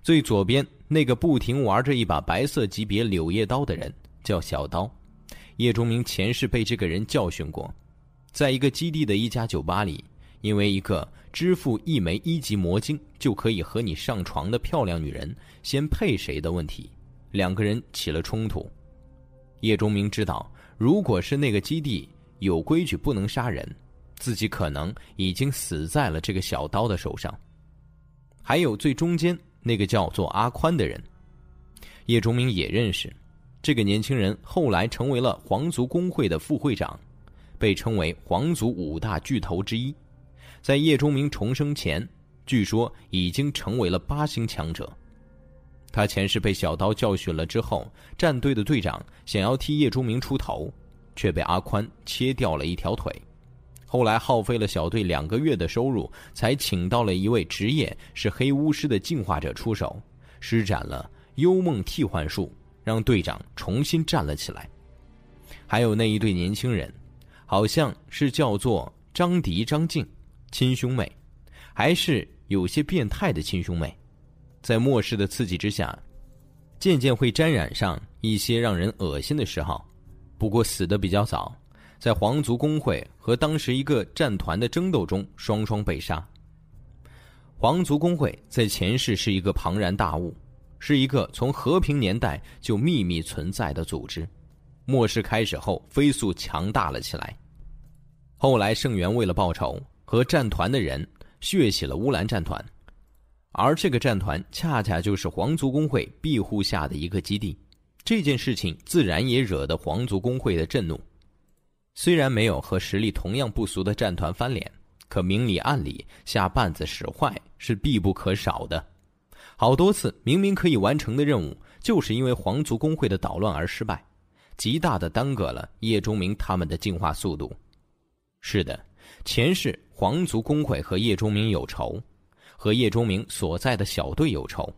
Speaker 1: 最左边那个不停玩着一把白色级别柳叶刀的人叫小刀，叶钟明前世被这个人教训过，在一个基地的一家酒吧里，因为一个支付一枚一级魔晶就可以和你上床的漂亮女人先配谁的问题。两个人起了冲突，叶钟明知道，如果是那个基地有规矩不能杀人，自己可能已经死在了这个小刀的手上。还有最中间那个叫做阿宽的人，叶钟明也认识，这个年轻人后来成为了皇族工会的副会长，被称为皇族五大巨头之一，在叶钟明重生前，据说已经成为了八星强者。他前世被小刀教训了之后，战队的队长想要替叶钟明出头，却被阿宽切掉了一条腿。后来耗费了小队两个月的收入，才请到了一位职业是黑巫师的进化者出手，施展了幽梦替换术，让队长重新站了起来。还有那一对年轻人，好像是叫做张迪、张静，亲兄妹，还是有些变态的亲兄妹。在末世的刺激之下，渐渐会沾染上一些让人恶心的嗜好。不过死的比较早，在皇族工会和当时一个战团的争斗中双双被杀。皇族工会在前世是一个庞然大物，是一个从和平年代就秘密存在的组织。末世开始后，飞速强大了起来。后来圣元为了报仇，和战团的人血洗了乌兰战团。而这个战团恰恰就是皇族工会庇护下的一个基地，这件事情自然也惹得皇族工会的震怒。虽然没有和实力同样不俗的战团翻脸，可明里暗里下绊子使坏是必不可少的。好多次明明可以完成的任务，就是因为皇族工会的捣乱而失败，极大的耽搁了叶钟明他们的进化速度。是的，前世皇族工会和叶钟明有仇。和叶钟明所在的小队有仇，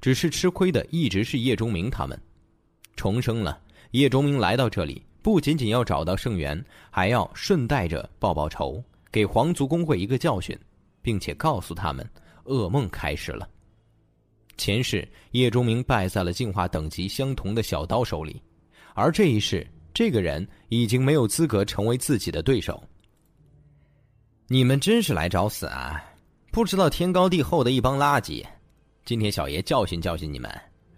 Speaker 1: 只是吃亏的一直是叶钟明他们。重生了，叶钟明来到这里，不仅仅要找到圣元，还要顺带着报报仇，给皇族工会一个教训。并且告诉他们，噩梦开始了。前世叶钟明败在了进化等级相同的小刀手里，而这一世，这个人已经没有资格成为自己的对手。你们真是来找死啊！不知道天高地厚的一帮垃圾，今天小爷教训教训你们，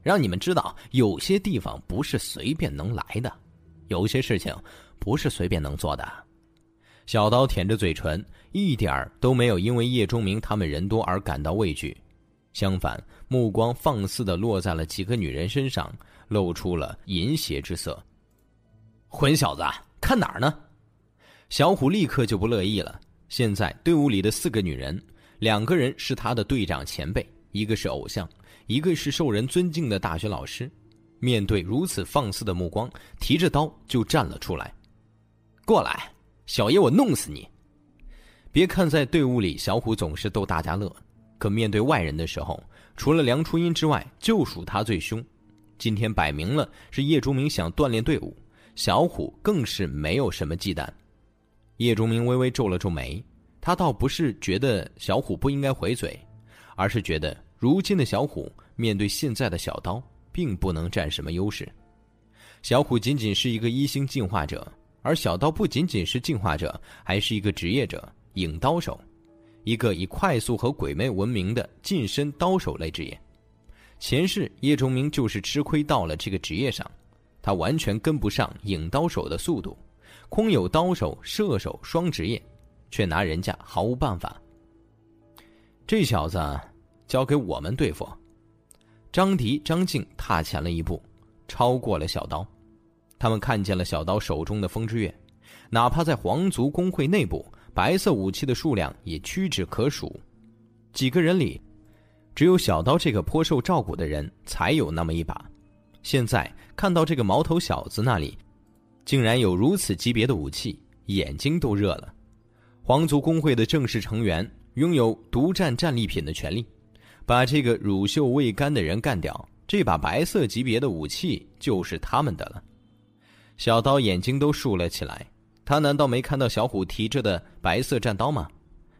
Speaker 1: 让你们知道有些地方不是随便能来的，有些事情不是随便能做的。小刀舔着嘴唇，一点儿都没有因为叶钟明他们人多而感到畏惧，相反，目光放肆的落在了几个女人身上，露出了淫邪之色。混小子，看哪儿呢？小虎立刻就不乐意了。现在队伍里的四个女人，两个人是他的队长前辈，一个是偶像，一个是受人尊敬的大学老师。面对如此放肆的目光，提着刀就站了出来。过来。小爷，我弄死你！别看在队伍里，小虎总是逗大家乐，可面对外人的时候，除了梁初音之外，就属他最凶。今天摆明了是叶钟明想锻炼队伍，小虎更是没有什么忌惮。叶钟明微微皱了皱眉，他倒不是觉得小虎不应该回嘴，而是觉得如今的小虎面对现在的小刀，并不能占什么优势。小虎仅仅是一个一星进化者。而小刀不仅仅是进化者，还是一个职业者——影刀手，一个以快速和鬼魅闻名的近身刀手类职业。前世叶崇明就是吃亏到了这个职业上，他完全跟不上影刀手的速度，空有刀手、射手双职业，却拿人家毫无办法。这小子交给我们对付。张迪、张静踏前了一步，超过了小刀。他们看见了小刀手中的风之月，哪怕在皇族工会内部，白色武器的数量也屈指可数。几个人里，只有小刀这个颇受照顾的人才有那么一把。现在看到这个毛头小子那里，竟然有如此级别的武器，眼睛都热了。皇族工会的正式成员拥有独占战利品的权利，把这个乳臭未干的人干掉，这把白色级别的武器就是他们的了。小刀眼睛都竖了起来，他难道没看到小虎提着的白色战刀吗？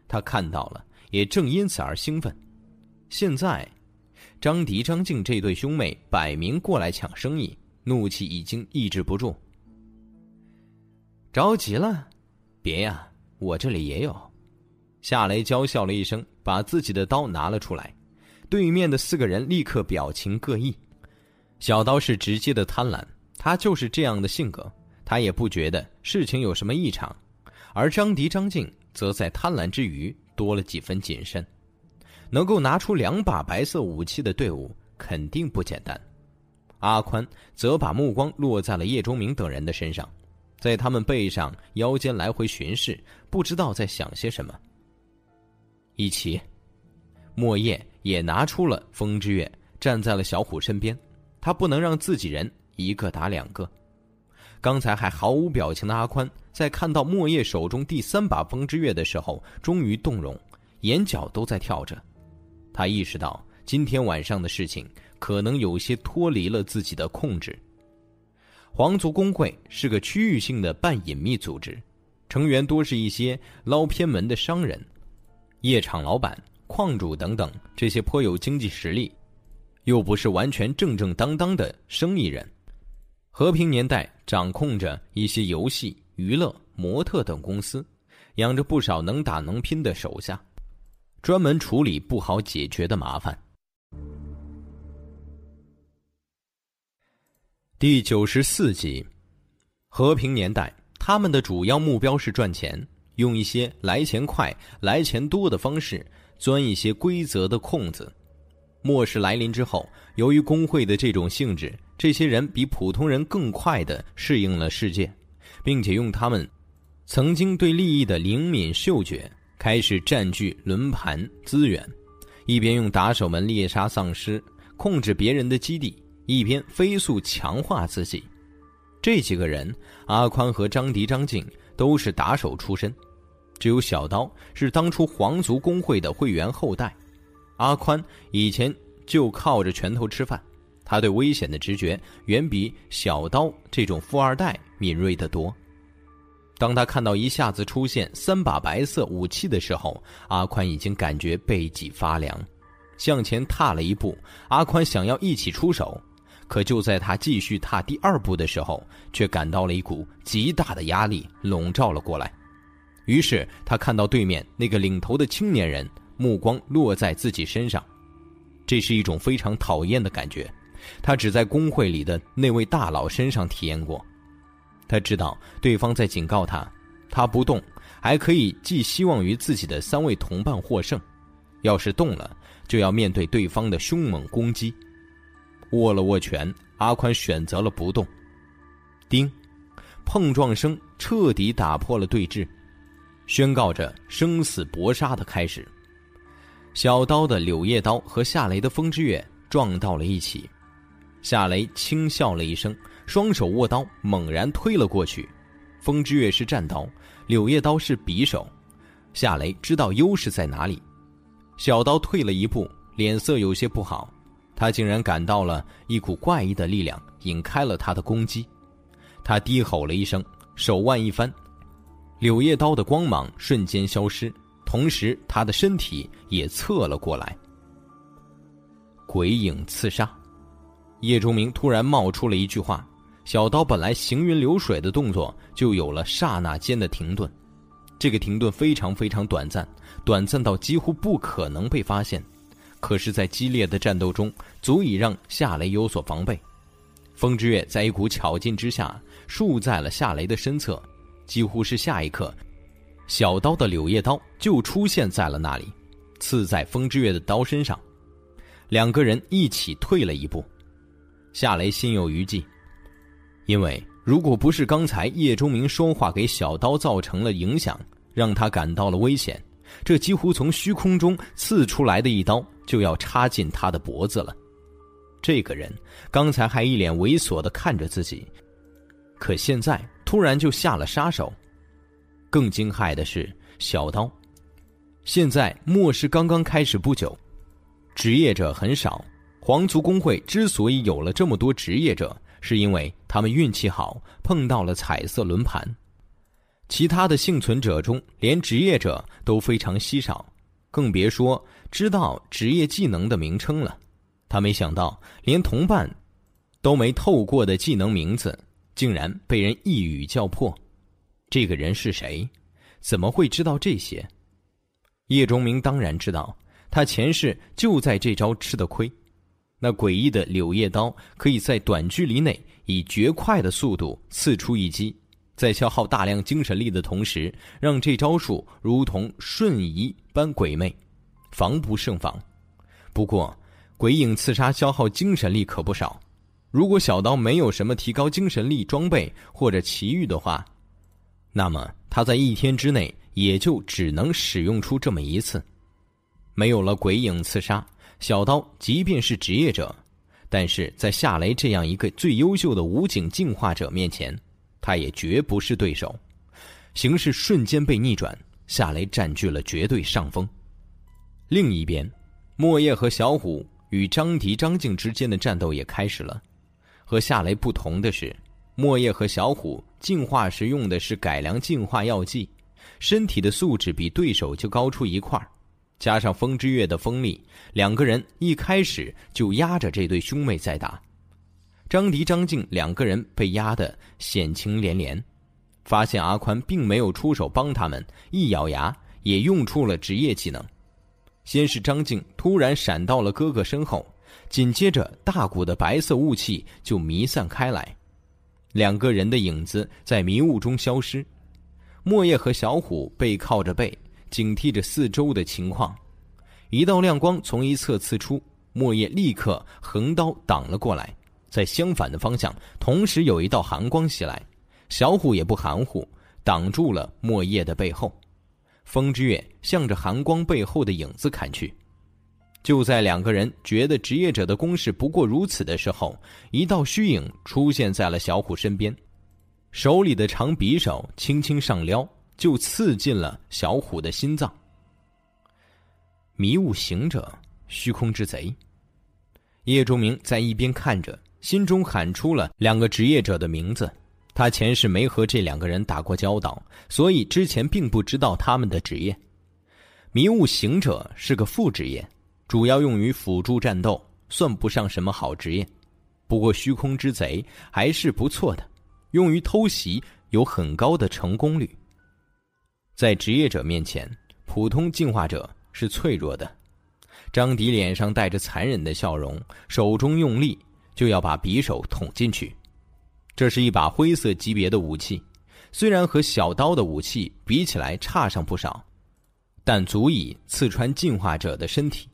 Speaker 1: 他看到了，也正因此而兴奋。现在，张迪、张静这对兄妹摆明过来抢生意，怒气已经抑制不住。着急了？别呀，我这里也有。夏雷娇笑了一声，把自己的刀拿了出来。对面的四个人立刻表情各异。小刀是直接的贪婪。他就是这样的性格，他也不觉得事情有什么异常，而张迪、张静则在贪婪之余多了几分谨慎。能够拿出两把白色武器的队伍肯定不简单。阿宽则把目光落在了叶钟明等人的身上，在他们背上、腰间来回巡视，不知道在想些什么。一起，莫叶也拿出了风之月，站在了小虎身边，他不能让自己人。一个打两个，刚才还毫无表情的阿宽，在看到莫叶手中第三把风之月的时候，终于动容，眼角都在跳着。他意识到今天晚上的事情可能有些脱离了自己的控制。皇族公会是个区域性的半隐秘组织，成员多是一些捞偏门的商人、夜场老板、矿主等等，这些颇有经济实力，又不是完全正正当当的生意人。和平年代掌控着一些游戏、娱乐、模特等公司，养着不少能打能拼的手下，专门处理不好解决的麻烦。第九十四集，和平年代，他们的主要目标是赚钱，用一些来钱快、来钱多的方式钻一些规则的空子。末世来临之后，由于工会的这种性质。这些人比普通人更快的适应了世界，并且用他们曾经对利益的灵敏嗅觉，开始占据轮盘资源，一边用打手们猎杀丧尸、控制别人的基地，一边飞速强化自己。这几个人，阿宽和张迪、张静都是打手出身，只有小刀是当初皇族公会的会员后代。阿宽以前就靠着拳头吃饭。他对危险的直觉远比小刀这种富二代敏锐得多。当他看到一下子出现三把白色武器的时候，阿宽已经感觉背脊发凉，向前踏了一步。阿宽想要一起出手，可就在他继续踏第二步的时候，却感到了一股极大的压力笼罩了过来。于是他看到对面那个领头的青年人目光落在自己身上，这是一种非常讨厌的感觉。他只在工会里的那位大佬身上体验过。他知道对方在警告他，他不动还可以寄希望于自己的三位同伴获胜；要是动了，就要面对对方的凶猛攻击。握了握拳，阿宽选择了不动。叮，碰撞声彻底打破了对峙，宣告着生死搏杀的开始。小刀的柳叶刀和夏雷的风之月撞到了一起。夏雷轻笑了一声，双手握刀，猛然推了过去。风之月是战刀，柳叶刀是匕首。夏雷知道优势在哪里，小刀退了一步，脸色有些不好。他竟然感到了一股怪异的力量引开了他的攻击。他低吼了一声，手腕一翻，柳叶刀的光芒瞬间消失，同时他的身体也侧了过来。鬼影刺杀。叶钟明突然冒出了一句话，小刀本来行云流水的动作就有了刹那间的停顿，这个停顿非常非常短暂，短暂到几乎不可能被发现，可是，在激烈的战斗中，足以让夏雷有所防备。风之月在一股巧劲之下，竖在了夏雷的身侧，几乎是下一刻，小刀的柳叶刀就出现在了那里，刺在风之月的刀身上，两个人一起退了一步。夏雷心有余悸，因为如果不是刚才叶钟明说话给小刀造成了影响，让他感到了危险，这几乎从虚空中刺出来的一刀就要插进他的脖子了。这个人刚才还一脸猥琐的看着自己，可现在突然就下了杀手。更惊骇的是，小刀现在末世刚刚开始不久，职业者很少。皇族工会之所以有了这么多职业者，是因为他们运气好，碰到了彩色轮盘。其他的幸存者中，连职业者都非常稀少，更别说知道职业技能的名称了。他没想到，连同伴都没透过的技能名字，竟然被人一语叫破。这个人是谁？怎么会知道这些？叶钟明当然知道，他前世就在这招吃的亏。那诡异的柳叶刀可以在短距离内以绝快的速度刺出一击，在消耗大量精神力的同时，让这招数如同瞬移般鬼魅，防不胜防。不过，鬼影刺杀消耗精神力可不少。如果小刀没有什么提高精神力装备或者奇遇的话，那么他在一天之内也就只能使用出这么一次。没有了鬼影刺杀。小刀即便是职业者，但是在夏雷这样一个最优秀的武警进化者面前，他也绝不是对手。形势瞬间被逆转，夏雷占据了绝对上风。另一边，莫叶和小虎与张迪、张静之间的战斗也开始了。和夏雷不同的是，莫叶和小虎进化时用的是改良进化药剂，身体的素质比对手就高出一块。加上风之月的锋利，两个人一开始就压着这对兄妹在打。张迪、张静两个人被压得险情连连，发现阿宽并没有出手帮他们，一咬牙也用出了职业技能。先是张静突然闪到了哥哥身后，紧接着大股的白色雾气就弥散开来，两个人的影子在迷雾中消失。莫叶和小虎背靠着背。警惕着四周的情况，一道亮光从一侧刺出，莫叶立刻横刀挡了过来。在相反的方向，同时有一道寒光袭来，小虎也不含糊，挡住了莫叶的背后。风之月向着寒光背后的影子砍去。就在两个人觉得职业者的攻势不过如此的时候，一道虚影出现在了小虎身边，手里的长匕首轻轻上撩。就刺进了小虎的心脏。迷雾行者，虚空之贼。叶钟明在一边看着，心中喊出了两个职业者的名字。他前世没和这两个人打过交道，所以之前并不知道他们的职业。迷雾行者是个副职业，主要用于辅助战斗，算不上什么好职业。不过虚空之贼还是不错的，用于偷袭有很高的成功率。在职业者面前，普通进化者是脆弱的。张迪脸上带着残忍的笑容，手中用力就要把匕首捅进去。这是一把灰色级别的武器，虽然和小刀的武器比起来差上不少，但足以刺穿进化者的身体。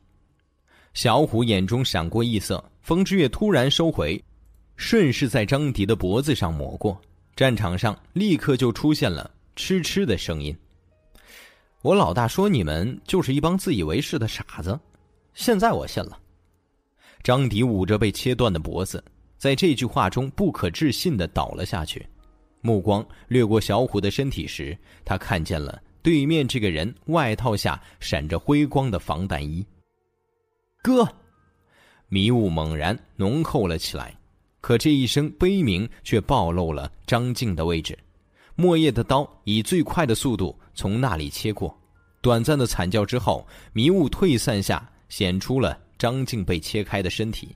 Speaker 1: 小虎眼中闪过异色，风之月突然收回，顺势在张迪的脖子上抹过。战场上立刻就出现了嗤嗤的声音。我老大说你们就是一帮自以为是的傻子，现在我信了。张迪捂着被切断的脖子。在这句话中，不可置信的倒了下去。目光掠过小虎的身体时，他看见了对面这个人外套下闪着辉光的防弹衣。哥，迷雾猛然浓厚了起来，可这一声悲鸣却暴露了张静的位置。莫叶的刀以最快的速度从那里切过，短暂的惨叫之后，迷雾退散下，显出了张静被切开的身体。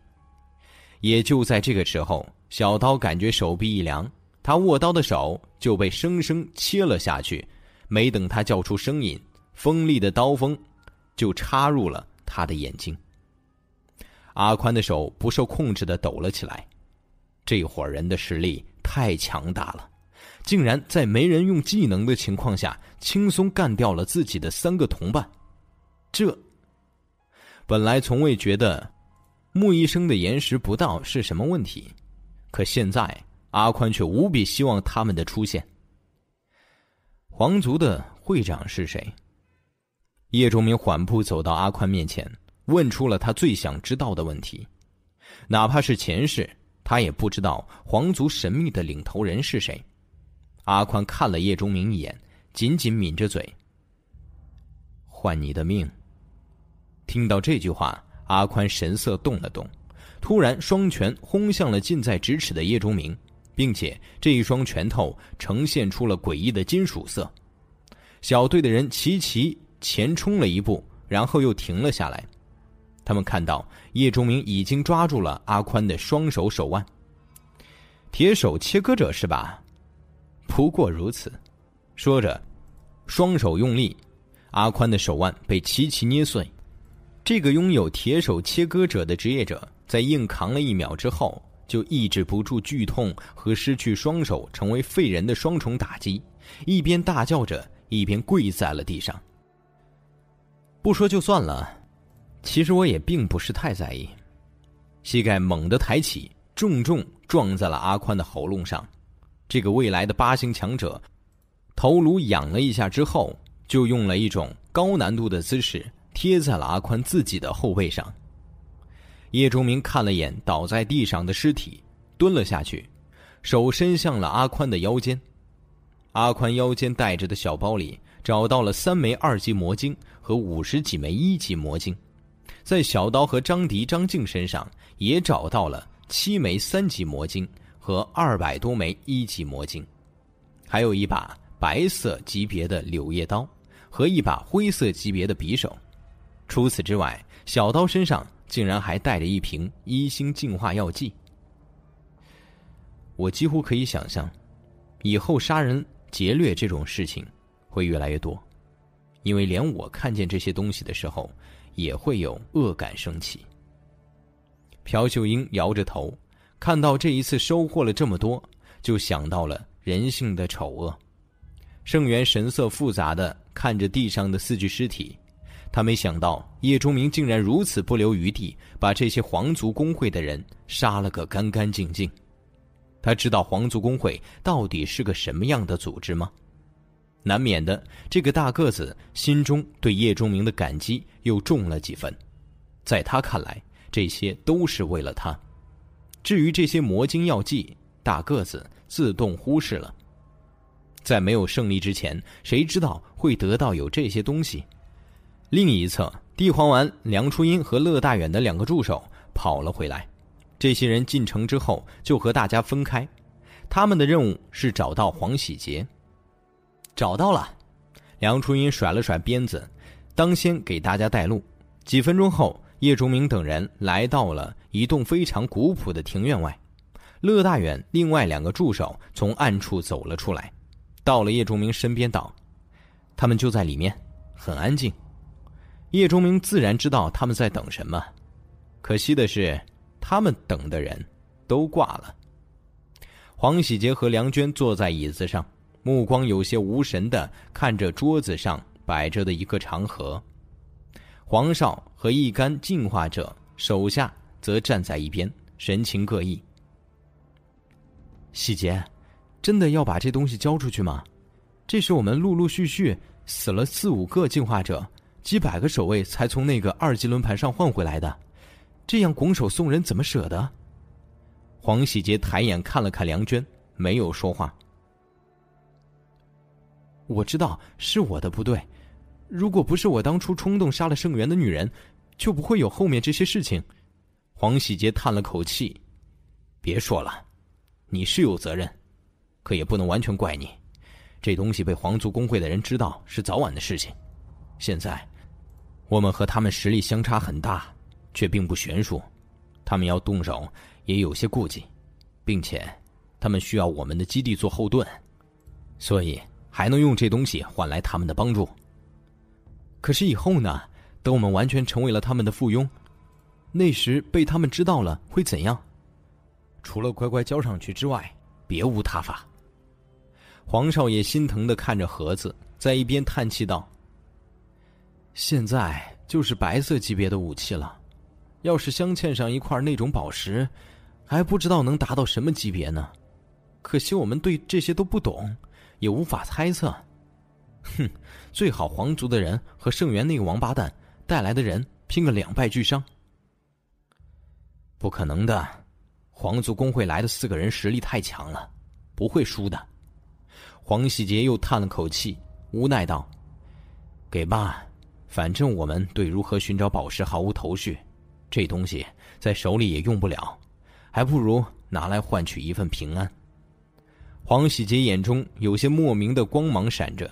Speaker 1: 也就在这个时候，小刀感觉手臂一凉，他握刀的手就被生生切了下去。没等他叫出声音，锋利的刀锋就插入了他的眼睛。阿宽的手不受控制的抖了起来。这伙人的实力太强大了，竟然在没人用技能的情况下，轻松干掉了自己的三个同伴。这本来从未觉得。穆医生的延时不到是什么问题？可现在阿宽却无比希望他们的出现。皇族的会长是谁？叶仲明缓步走到阿宽面前，问出了他最想知道的问题。哪怕是前世，他也不知道皇族神秘的领头人是谁。阿宽看了叶钟明一眼，紧紧抿着嘴。换你的命。听到这句话。阿宽神色动了动，突然双拳轰向了近在咫尺的叶钟明，并且这一双拳头呈现出了诡异的金属色。小队的人齐齐前冲了一步，然后又停了下来。他们看到叶钟明已经抓住了阿宽的双手手腕。铁手切割者是吧？不过如此。说着，双手用力，阿宽的手腕被齐齐捏碎。这个拥有铁手切割者的职业者，在硬扛了一秒之后，就抑制不住剧痛和失去双手成为废人的双重打击，一边大叫着，一边跪在了地上。不说就算了，其实我也并不是太在意。膝盖猛地抬起，重重撞在了阿宽的喉咙上。这个未来的八星强者，头颅仰了一下之后，就用了一种高难度的姿势。贴在了阿宽自己的后背上。叶钟明看了眼倒在地上的尸体，蹲了下去，手伸向了阿宽的腰间。阿宽腰间带着的小包里找到了三枚二级魔晶和五十几枚一级魔晶，在小刀和张迪、张静身上也找到了七枚三级魔晶和二百多枚一级魔晶，还有一把白色级别的柳叶刀和一把灰色级别的匕首。除此之外，小刀身上竟然还带着一瓶一星净化药剂。我几乎可以想象，以后杀人劫掠这种事情会越来越多，因为连我看见这些东西的时候，也会有恶感升起。朴秀英摇着头，看到这一次收获了这么多，就想到了人性的丑恶。盛元神色复杂的看着地上的四具尸体。他没想到叶钟明竟然如此不留余地，把这些皇族工会的人杀了个干干净净。他知道皇族工会到底是个什么样的组织吗？难免的，这个大个子心中对叶钟明的感激又重了几分。在他看来，这些都是为了他。至于这些魔晶药剂，大个子自动忽视了。在没有胜利之前，谁知道会得到有这些东西？另一侧，帝皇丸、梁初音和乐大远的两个助手跑了回来。这些人进城之后就和大家分开，他们的任务是找到黄喜杰。找到了，梁初音甩了甩鞭子，当先给大家带路。几分钟后，叶钟明等人来到了一栋非常古朴的庭院外。乐大远另外两个助手从暗处走了出来，到了叶钟明身边道：“他们就在里面，很安静。”叶钟明自然知道他们在等什么，可惜的是，他们等的人都挂了。黄喜杰和梁娟坐在椅子上，目光有些无神的看着桌子上摆着的一个长盒。黄少和一干进化者手下则站在一边，神情各异。喜杰，真的要把这东西交出去吗？这是我们陆陆续续死了四五个进化者。几百个守卫才从那个二级轮盘上换回来的，这样拱手送人怎么舍得？黄喜杰抬眼看了看梁娟，没有说话。我知道是我的不对，如果不是我当初冲动杀了圣元的女人，就不会有后面这些事情。黄喜杰叹了口气：“别说了，你是有责任，可也不能完全怪你。这东西被皇族工会的人知道，是早晚的事情。现在。”我们和他们实力相差很大，却并不悬殊。他们要动手，也有些顾忌，并且他们需要我们的基地做后盾，所以还能用这东西换来他们的帮助。可是以后呢？等我们完全成为了他们的附庸，那时被他们知道了会怎样？除了乖乖交上去之外，别无他法。黄少爷心疼的看着盒子，在一边叹气道。现在就是白色级别的武器了，要是镶嵌上一块那种宝石，还不知道能达到什么级别呢。可惜我们对这些都不懂，也无法猜测。哼，最好皇族的人和圣元那个王八蛋带来的人拼个两败俱伤。不可能的，皇族工会来的四个人实力太强了，不会输的。黄喜杰又叹了口气，无奈道：“给吧。”反正我们对如何寻找宝石毫无头绪，这东西在手里也用不了，还不如拿来换取一份平安。黄喜杰眼中有些莫名的光芒闪着，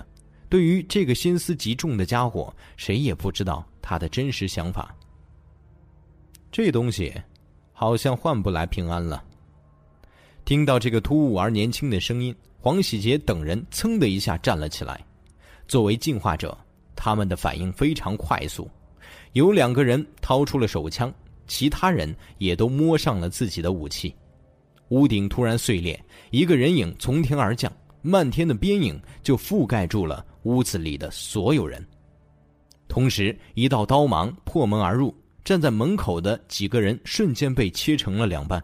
Speaker 1: 对于这个心思极重的家伙，谁也不知道他的真实想法。这东西好像换不来平安了。听到这个突兀而年轻的声音，黄喜杰等人噌的一下站了起来，作为进化者。他们的反应非常快速，有两个人掏出了手枪，其他人也都摸上了自己的武器。屋顶突然碎裂，一个人影从天而降，漫天的边影就覆盖住了屋子里的所有人。同时，一道刀芒破门而入，站在门口的几个人瞬间被切成了两半。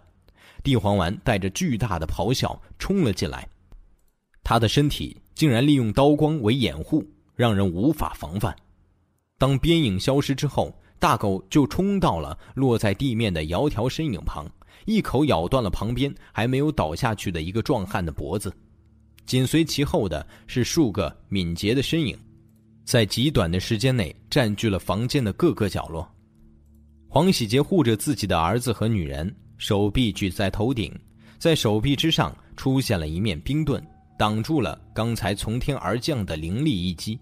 Speaker 1: 地黄丸带着巨大的咆哮冲了进来，他的身体竟然利用刀光为掩护。让人无法防范。当边影消失之后，大狗就冲到了落在地面的窈窕身影旁，一口咬断了旁边还没有倒下去的一个壮汉的脖子。紧随其后的是数个敏捷的身影，在极短的时间内占据了房间的各个角落。黄喜杰护着自己的儿子和女人，手臂举在头顶，在手臂之上出现了一面冰盾，挡住了刚才从天而降的凌厉一击。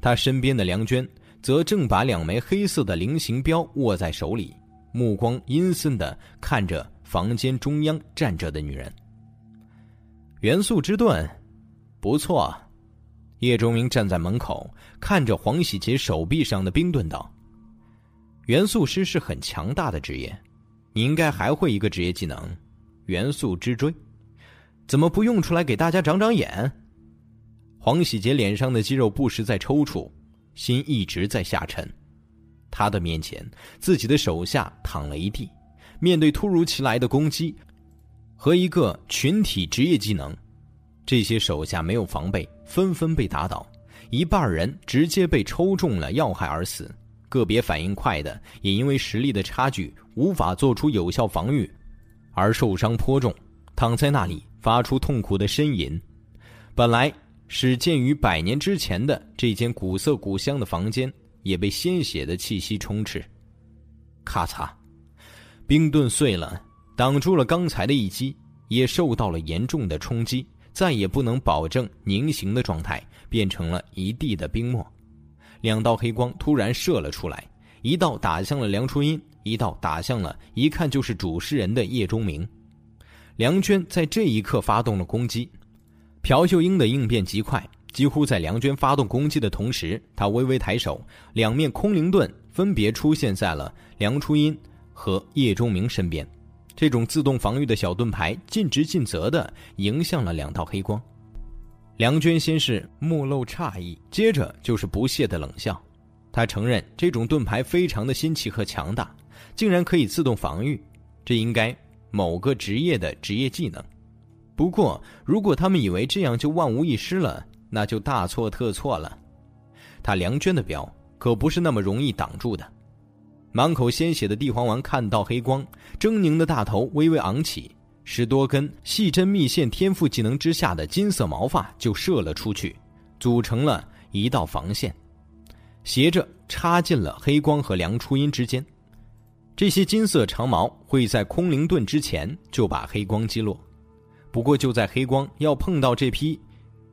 Speaker 1: 他身边的梁娟则正把两枚黑色的菱形镖握在手里，目光阴森的看着房间中央站着的女人。元素之盾，不错。叶钟明站在门口，看着黄喜杰手臂上的冰盾道：“元素师是很强大的职业，你应该还会一个职业技能——元素之锥，怎么不用出来给大家长长眼？”黄喜杰脸上的肌肉不时在抽搐，心一直在下沉。他的面前，自己的手下躺了一地。面对突如其来的攻击和一个群体职业技能，这些手下没有防备，纷纷被打倒。一半人直接被抽中了要害而死，个别反应快的也因为实力的差距无法做出有效防御，而受伤颇重，躺在那里发出痛苦的呻吟。本来。始建于百年之前的这间古色古香的房间，也被鲜血的气息充斥。咔嚓，冰盾碎了，挡住了刚才的一击。也受到了严重的冲击，再也不能保证凝形的状态，变成了一地的冰沫。两道黑光突然射了出来，一道打向了梁初音，一道打向了一看就是主事人的叶钟明。梁娟在这一刻发动了攻击，朴秀英的应变极快，几乎在梁娟发动攻击的同时，她微微抬手，两面空灵盾分别出现在了梁初音和叶钟明身边。这种自动防御的小盾牌，尽职尽责地迎向了两道黑光。梁娟先是目露诧异，接着就是不屑的冷笑。她承认这种盾牌非常的新奇和强大，竟然可以自动防御，这应该某个职业的职业技能。不过，如果他们以为这样就万无一失了，那就大错特错了。他梁娟的镖可不是那么容易挡住的。满口鲜血的地黄丸看到黑光，狰狞的大头微微昂起。十多根细针密线天赋技能之下的金色毛发就射了出去，组成了一道防线，斜着插进了黑光和梁初音之间。这些金色长毛会在空灵盾之前就把黑光击落。不过就在黑光要碰到这批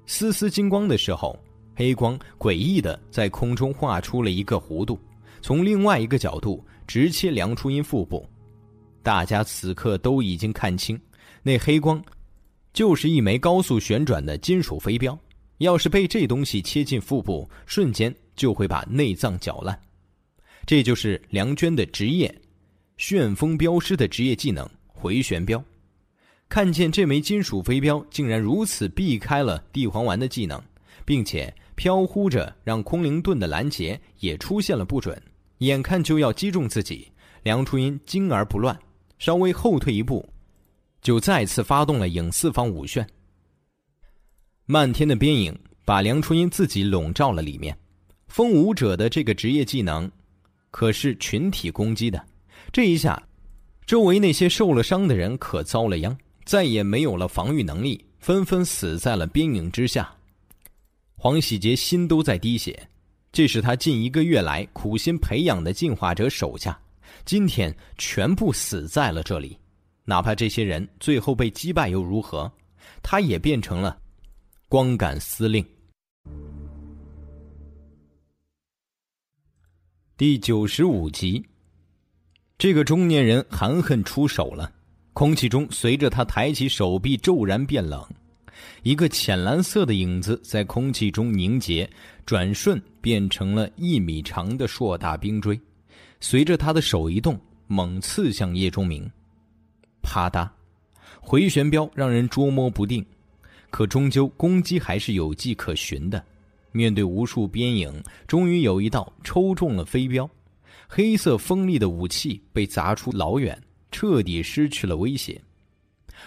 Speaker 1: 丝丝金光的时候，黑光诡异的在空中画出了一个弧度，从另外一个角度直切梁初音腹部。大家此刻都已经看清。那黑光，就是一枚高速旋转的金属飞镖。要是被这东西切进腹部，瞬间就会把内脏搅烂。这就是梁娟的职业——旋风镖师的职业技能回旋镖。看见这枚金属飞镖竟然如此避开了地黄丸的技能，并且飘忽着让空灵盾的拦截也出现了不准，眼看就要击中自己，梁初音惊而不乱，稍微后退一步。就再次发动了影四方五旋，漫天的边影把梁初音自己笼罩了里面。风舞者的这个职业技能，可是群体攻击的，这一下，周围那些受了伤的人可遭了殃，再也没有了防御能力，纷纷死在了兵营之下。黄喜杰心都在滴血，这是他近一个月来苦心培养的进化者手下，今天全部死在了这里。哪怕这些人最后被击败又如何？他也变成了光杆司令。第九十五集，这个中年人含恨出手了。空气中随着他抬起手臂骤然变冷，一个浅蓝色的影子在空气中凝结，转瞬变成了一米长的硕大冰锥，随着他的手一动，猛刺向叶钟明。啪嗒，回旋镖让人捉摸不定，可终究攻击还是有迹可循的。面对无数边影，终于有一道抽中了飞镖，黑色锋利的武器被砸出老远，彻底失去了威胁。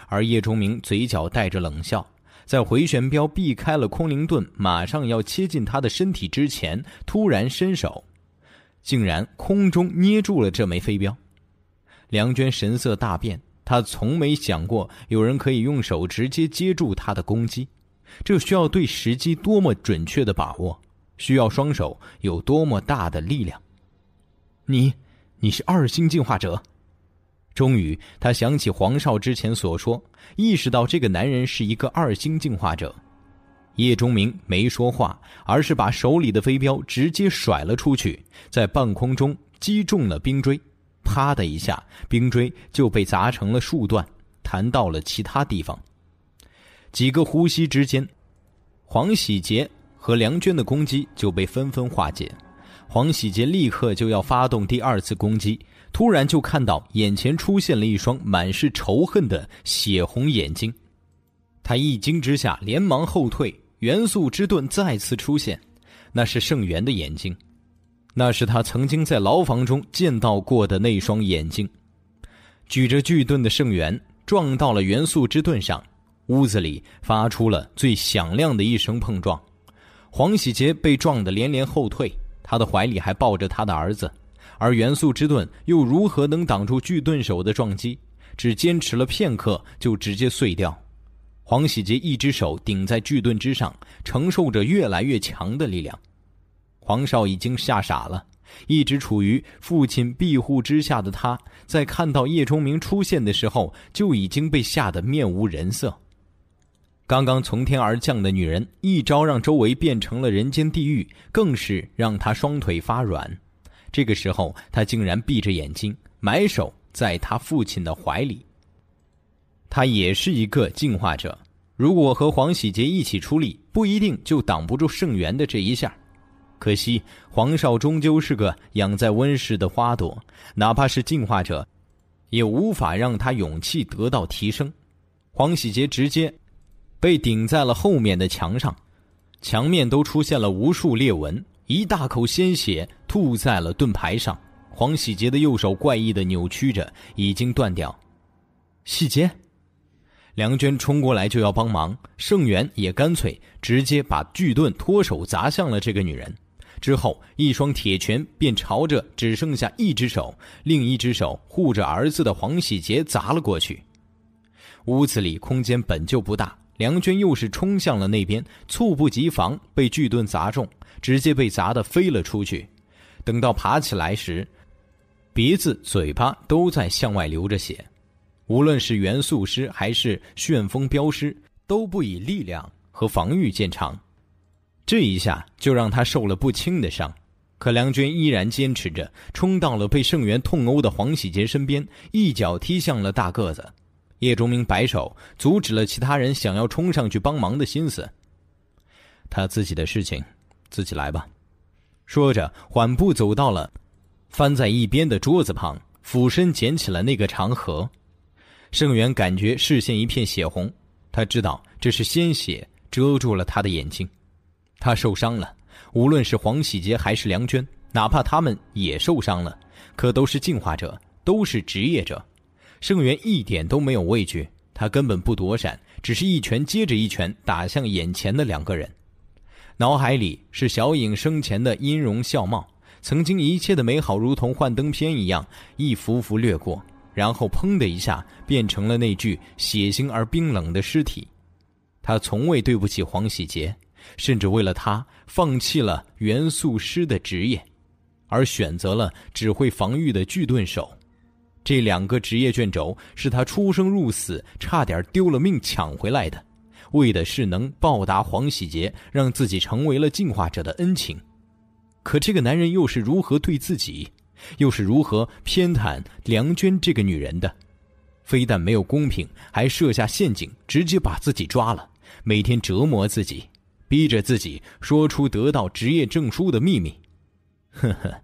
Speaker 1: 而叶钟明嘴角带着冷笑，在回旋镖避开了空灵盾，马上要切进他的身体之前，突然伸手，竟然空中捏住了这枚飞镖。梁娟神色大变。她从没想过有人可以用手直接接住他的攻击，这需要对时机多么准确的把握，需要双手有多么大的力量。你，你是二星进化者。终于，他想起黄少之前所说，意识到这个男人是一个二星进化者。叶钟明没说话，而是把手里的飞镖直接甩了出去，在半空中击中了冰锥。啪的一下，冰锥就被砸成了数段，弹到了其他地方。几个呼吸之间，黄喜杰和梁娟的攻击就被纷纷化解。黄喜杰立刻就要发动第二次攻击，突然就看到眼前出现了一双满是仇恨的血红眼睛，他一惊之下连忙后退。元素之盾再次出现，那是圣元的眼睛。那是他曾经在牢房中见到过的那双眼睛，举着巨盾的圣元撞到了元素之盾上，屋子里发出了最响亮的一声碰撞。黄喜杰被撞得连连后退，他的怀里还抱着他的儿子，而元素之盾又如何能挡住巨盾手的撞击？只坚持了片刻就直接碎掉。黄喜杰一只手顶在巨盾之上，承受着越来越强的力量。黄少已经吓傻了，一直处于父亲庇护之下的他，在看到叶钟明出现的时候，就已经被吓得面无人色。刚刚从天而降的女人，一招让周围变成了人间地狱，更是让他双腿发软。这个时候，他竟然闭着眼睛，埋首在他父亲的怀里。他也是一个进化者，如果和黄喜杰一起出力，不一定就挡不住盛元的这一下。可惜黄少终究是个养在温室的花朵，哪怕是进化者，也无法让他勇气得到提升。黄喜杰直接被顶在了后面的墙上，墙面都出现了无数裂纹。一大口鲜血吐在了盾牌上，黄喜杰的右手怪异的扭曲着，已经断掉。喜杰，梁娟冲过来就要帮忙，盛元也干脆直接把巨盾脱手砸向了这个女人，之后一双铁拳便朝着只剩下一只手、另一只手护着儿子的黄喜杰砸了过去。屋子里空间本就不大，梁娟又是冲向了那边，猝不及防被巨盾砸中。直接被砸得飞了出去，等到爬起来时，鼻子、嘴巴都在向外流着血。无论是元素师还是旋风镖师，都不以力量和防御见长。这一下就让他受了不轻的伤。可梁娟依然坚持着，冲到了被圣元痛殴的黄喜杰身边，一脚踢向了大个子。叶钟明摆手阻止了其他人想要冲上去帮忙的心思。他自己的事情。自己来吧，说着，缓步走到了翻在一边的桌子旁，俯身捡起了那个长盒。盛元感觉视线一片血红，他知道这是鲜血遮住了他的眼睛，他受伤了。无论是黄喜杰还是梁娟，哪怕他们也受伤了，可都是进化者，都是职业者。盛元一点都没有畏惧，他根本不躲闪，只是一拳接着一拳打向眼前的两个人。脑海里是小影生前的音容笑貌，曾经一切的美好如同幻灯片一样一幅幅掠过，然后砰的一下变成了那具血腥而冰冷的尸体。他从未对不起黄喜杰，甚至为了他放弃了元素师的职业，而选择了只会防御的巨盾手。这两个职业卷轴是他出生入死，差点丢了命抢回来的。为的是能报答黄喜杰让自己成为了进化者的恩情，可这个男人又是如何对自己，又是如何偏袒梁娟这个女人的？非但没有公平，还设下陷阱，直接把自己抓了，每天折磨自己，逼着自己说出得到职业证书的秘密。呵呵，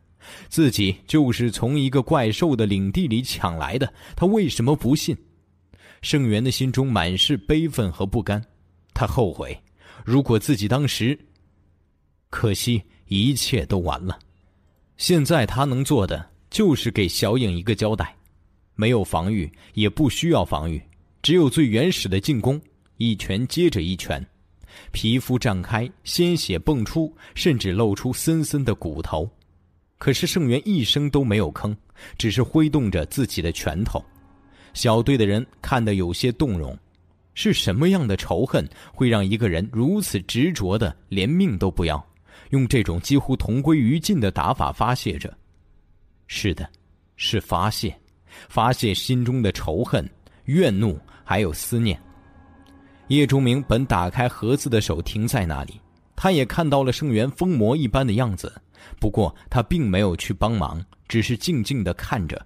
Speaker 1: 自己就是从一个怪兽的领地里抢来的，他为什么不信？盛元的心中满是悲愤和不甘。他后悔，如果自己当时，可惜一切都完了。现在他能做的就是给小影一个交代，没有防御，也不需要防御，只有最原始的进攻，一拳接着一拳，皮肤绽开，鲜血迸出，甚至露出森森的骨头。可是圣元一声都没有吭，只是挥动着自己的拳头。小队的人看得有些动容。是什么样的仇恨会让一个人如此执着的连命都不要，用这种几乎同归于尽的打法发泄着？是的，是发泄，发泄心中的仇恨、怨怒还有思念。叶钟明本打开盒子的手停在那里，他也看到了圣元疯魔一般的样子，不过他并没有去帮忙，只是静静的看着。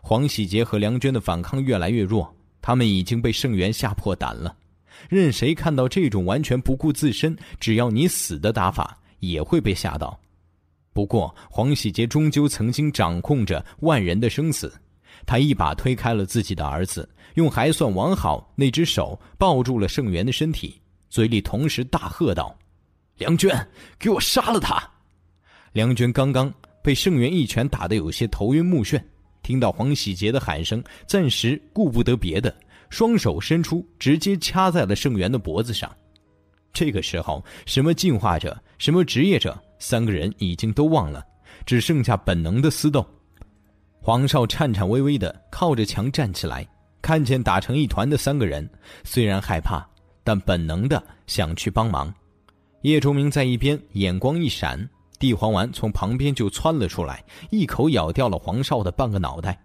Speaker 1: 黄喜杰和梁娟的反抗越来越弱。他们已经被圣元吓破胆了，任谁看到这种完全不顾自身，只要你死的打法，也会被吓到。不过黄喜杰终究曾经掌控着万人的生死，他一把推开了自己的儿子，用还算完好那只手抱住了圣元的身体，嘴里同时大喝道：“梁娟，给我杀了他！”梁娟刚刚被圣元一拳打得有些头晕目眩。听到黄喜杰的喊声，暂时顾不得别的，双手伸出，直接掐在了盛元的脖子上。这个时候，什么进化者，什么职业者，三个人已经都忘了，只剩下本能的厮斗。黄少颤颤巍巍的靠着墙站起来，看见打成一团的三个人，虽然害怕，但本能的想去帮忙。叶崇明在一边眼光一闪，地黄丸从旁边就窜了出来，一口咬掉了黄少的半个脑袋。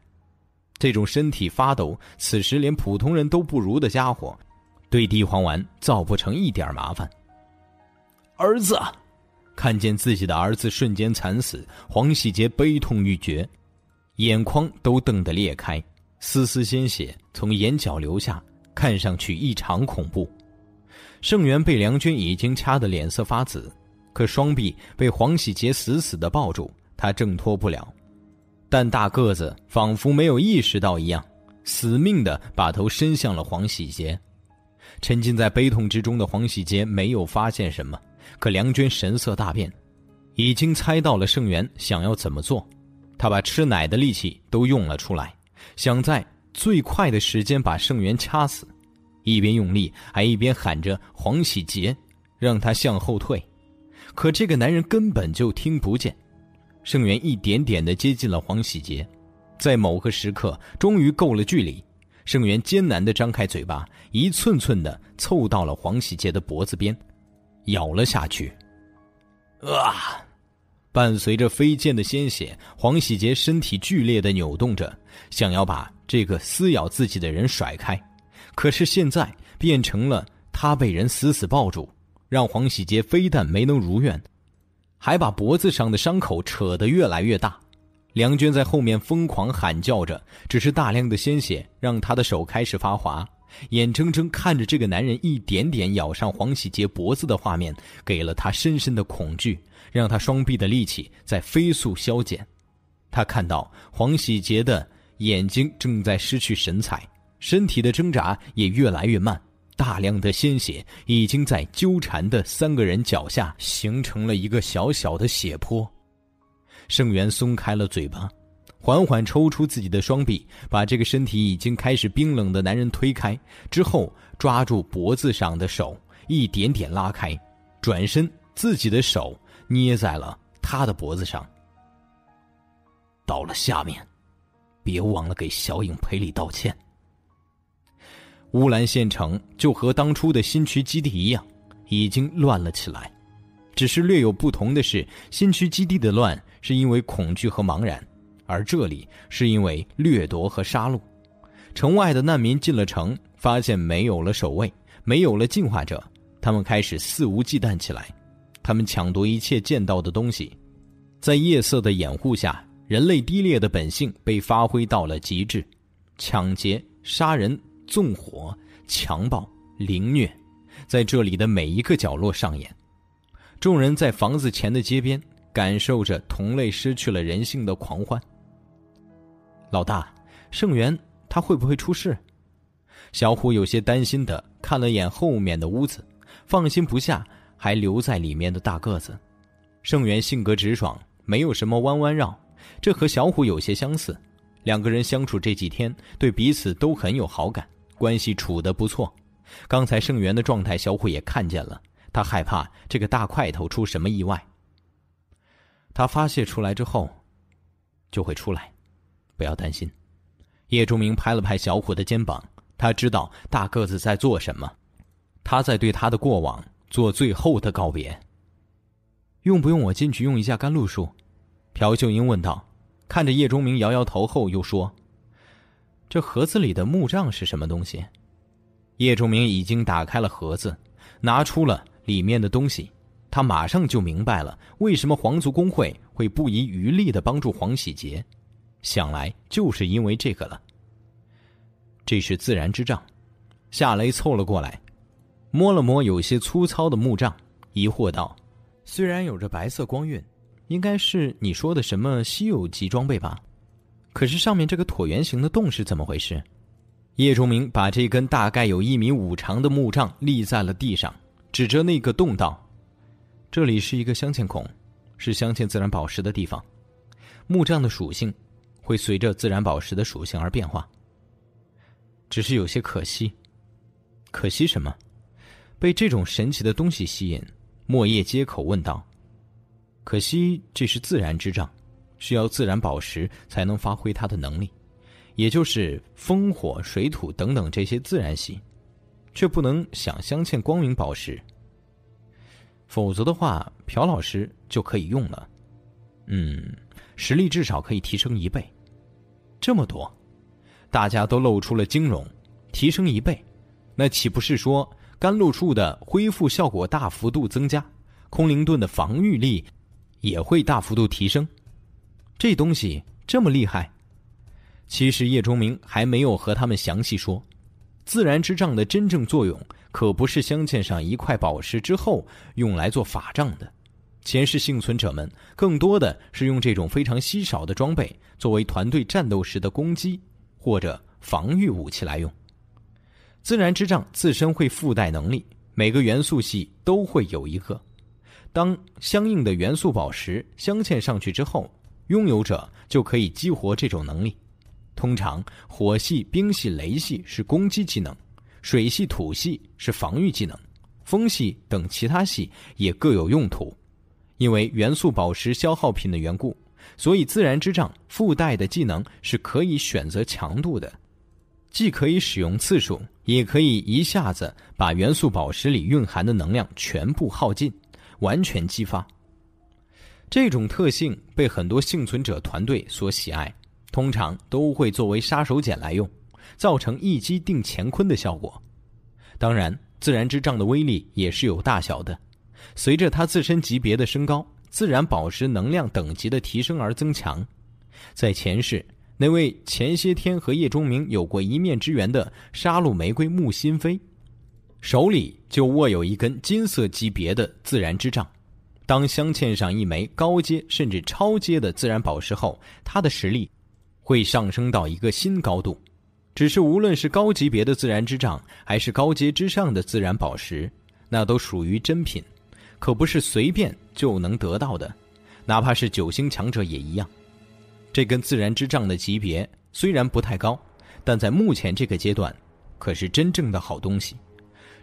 Speaker 1: 这种身体发抖、此时连普通人都不如的家伙，对地黄丸造不成一点麻烦。儿子，看见自己的儿子瞬间惨死，黄喜杰悲痛欲绝，眼眶都瞪得裂开，丝丝鲜血从眼角流下，看上去异常恐怖。盛元被梁军已经掐得脸色发紫。可双臂被黄喜杰死死的抱住，他挣脱不了。但大个子仿佛没有意识到一样，死命的把头伸向了黄喜杰。沉浸在悲痛之中的黄喜杰没有发现什么，可梁娟神色大变，已经猜到了盛元想要怎么做。他把吃奶的力气都用了出来，想在最快的时间把盛元掐死，一边用力还一边喊着：“黄喜杰，让他向后退。”可这个男人根本就听不见，盛元一点点的接近了黄喜杰，在某个时刻终于够了距离，盛元艰难的张开嘴巴，一寸寸的凑到了黄喜杰的脖子边，咬了下去。啊！伴随着飞溅的鲜血，黄喜杰身体剧烈的扭动着，想要把这个撕咬自己的人甩开，可是现在变成了他被人死死抱住。让黄喜杰非但没能如愿，还把脖子上的伤口扯得越来越大。梁娟在后面疯狂喊叫着，只是大量的鲜血让她的手开始发滑，眼睁睁看着这个男人一点点咬上黄喜杰脖子的画面，给了她深深的恐惧，让她双臂的力气在飞速消减。她看到黄喜杰的眼睛正在失去神采，身体的挣扎也越来越慢。大量的鲜血已经在纠缠的三个人脚下形成了一个小小的血泊。盛元松开了嘴巴，缓缓抽出自己的双臂，把这个身体已经开始冰冷的男人推开，之后抓住脖子上的手，一点点拉开，转身，自己的手捏在了他的脖子上。到了下面，别忘了给小影赔礼道歉。乌兰县城就和当初的新区基地一样，已经乱了起来。只是略有不同的是，新区基地的乱是因为恐惧和茫然，而这里是因为掠夺和杀戮。城外的难民进了城，发现没有了守卫，没有了进化者，他们开始肆无忌惮起来。他们抢夺一切见到的东西，在夜色的掩护下，人类低劣的本性被发挥到了极致：抢劫、杀人。纵火、强暴、凌虐，在这里的每一个角落上演。众人在房子前的街边，感受着同类失去了人性的狂欢。老大，盛元他会不会出事？小虎有些担心的看了眼后面的屋子，放心不下还留在里面的大个子。盛元性格直爽，没有什么弯弯绕，这和小虎有些相似。两个人相处这几天，对彼此都很有好感。关系处得不错，刚才盛元的状态，小虎也看见了。他害怕这个大块头出什么意外。他发泄出来之后，就会出来，不要担心。叶钟明拍了拍小虎的肩膀，他知道大个子在做什么，他在对他的过往做最后的告别。用不用我进去用一下甘露树？朴秀英问道。看着叶钟明摇摇头后，又说。这盒子里的木杖是什么东西？叶仲明已经打开了盒子，拿出了里面的东西。他马上就明白了为什么皇族工会会不遗余力的帮助黄喜杰，想来就是因为这个了。这是自然之杖。夏雷凑了过来，摸了摸有些粗糙的木杖，疑惑道：“虽然有着白色光晕，应该是你说的什么稀有级装备吧？”可是上面这个椭圆形的洞是怎么回事？叶崇明把这根大概有一米五长的木杖立在了地上，指着那个洞道：“这里是一个镶嵌孔，是镶嵌自然宝石的地方。木杖的属性会随着自然宝石的属性而变化。只是有些可惜，可惜什么？被这种神奇的东西吸引。”莫叶接口问道：“可惜这是自然之杖。”需要自然宝石才能发挥它的能力，也就是风、火、水、土等等这些自然系，却不能想镶嵌光明宝石。否则的话，朴老师就可以用了。嗯，实力至少可以提升一倍，这么多，大家都露出了惊容。提升一倍，那岂不是说甘露树的恢复效果大幅度增加，空灵盾的防御力也会大幅度提升？这东西这么厉害？其实叶钟明还没有和他们详细说，自然之杖的真正作用可不是镶嵌上一块宝石之后用来做法杖的。前世幸存者们更多的是用这种非常稀少的装备作为团队战斗时的攻击或者防御武器来用。自然之杖自身会附带能力，每个元素系都会有一个。当相应的元素宝石镶嵌上去之后，拥有者就可以激活这种能力。通常，火系、冰系、雷系是攻击技能，水系、土系是防御技能，风系等其他系也各有用途。因为元素宝石消耗品的缘故，所以自然之杖附带的技能是可以选择强度的，既可以使用次数，也可以一下子把元素宝石里蕴含的能量全部耗尽，完全激发。这种特性被很多幸存者团队所喜爱，通常都会作为杀手锏来用，造成一击定乾坤的效果。当然，自然之杖的威力也是有大小的。随着他自身级别的升高，自然宝石能量等级的提升而增强。在前世，那位前些天和叶钟明有过一面之缘的杀戮玫瑰穆心飞，手里就握有一根金色级别的自然之杖。当镶嵌上一枚高阶甚至超阶的自然宝石后，他的实力会上升到一个新高度。只是无论是高级别的自然之杖，还是高阶之上的自然宝石，那都属于珍品。可不是随便就能得到的，哪怕是九星强者也一样。这根自然之杖的级别虽然不太高，但在目前这个阶段，可是真正的好东西。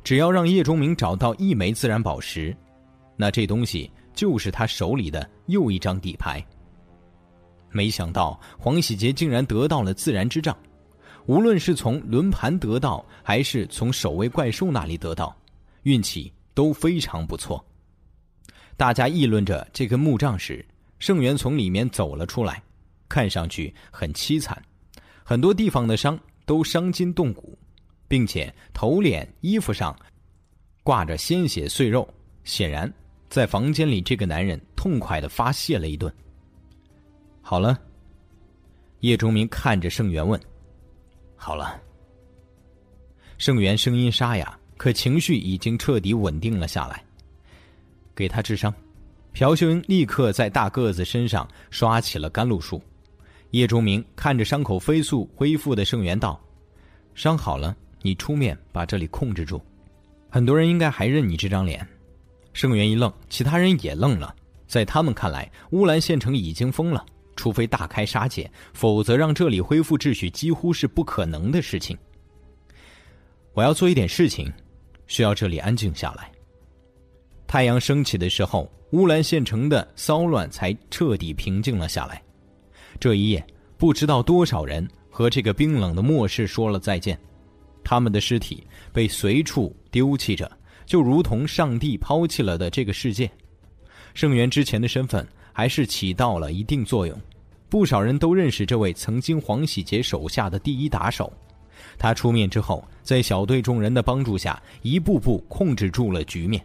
Speaker 1: 只要让叶钟明找到一枚自然宝石，那这东西就是他手里的又一张底牌。没想到黄喜杰竟然得到了自然之杖，无论是从轮盘得到，还是从守卫怪兽那里得到，运气都非常不错。大家议论着这根木杖时，盛元从里面走了出来，看上去很凄惨，很多地方的伤都伤筋动骨，并且头脸衣服上挂着鲜血碎肉。显然，在房间里，这个男人痛快的发泄了一顿。好了，叶钟明看着盛元问：“好了。”盛元声音沙哑，可情绪已经彻底稳定了下来。给他治伤，朴秀英立刻在大个子身上刷起了甘露术。叶钟明看着伤口飞速恢复的盛元道：“伤好了，你出面把这里控制住。很多人应该还认你这张脸。”盛元一愣，其他人也愣了。在他们看来，乌兰县城已经疯了，除非大开杀戒，否则让这里恢复秩序几乎是不可能的事情。我要做一点事情，需要这里安静下来。太阳升起的时候，乌兰县城的骚乱才彻底平静了下来。这一夜，不知道多少人和这个冰冷的末世说了再见。他们的尸体被随处丢弃着，就如同上帝抛弃了的这个世界。盛元之前的身份还是起到了一定作用，不少人都认识这位曾经黄喜杰手下的第一打手。他出面之后，在小队众人的帮助下，一步步控制住了局面。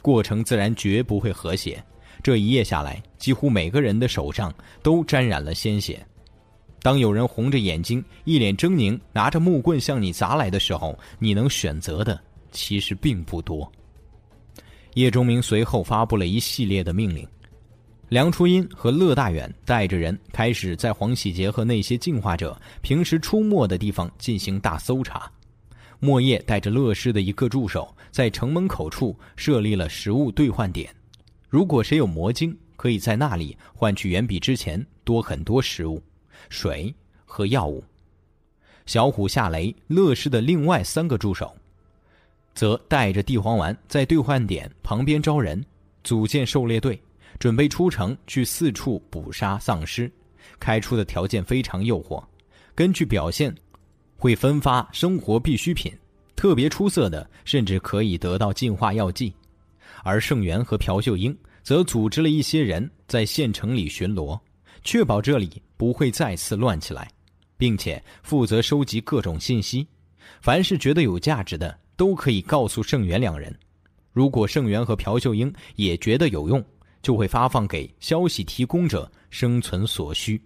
Speaker 1: 过程自然绝不会和谐。这一夜下来，几乎每个人的手上都沾染了鲜血。当有人红着眼睛、一脸狰狞，拿着木棍向你砸来的时候，你能选择的其实并不多。叶钟明随后发布了一系列的命令：梁初音和乐大远带着人开始在黄喜杰和那些进化者平时出没的地方进行大搜查。莫叶带着乐师的一个助手，在城门口处设立了食物兑换点。如果谁有魔晶，可以在那里换取远比之前多很多食物、水和药物。小虎、夏雷、乐师的另外三个助手，则带着地黄丸在兑换点旁边招人，组建狩猎队，准备出城去四处捕杀丧尸。开出的条件非常诱惑，根据表现。会分发生活必需品，特别出色的甚至可以得到进化药剂，而盛元和朴秀英则组织了一些人在县城里巡逻，确保这里不会再次乱起来，并且负责收集各种信息。凡是觉得有价值的，都可以告诉盛元两人。如果盛元和朴秀英也觉得有用，就会发放给消息提供者生存所需。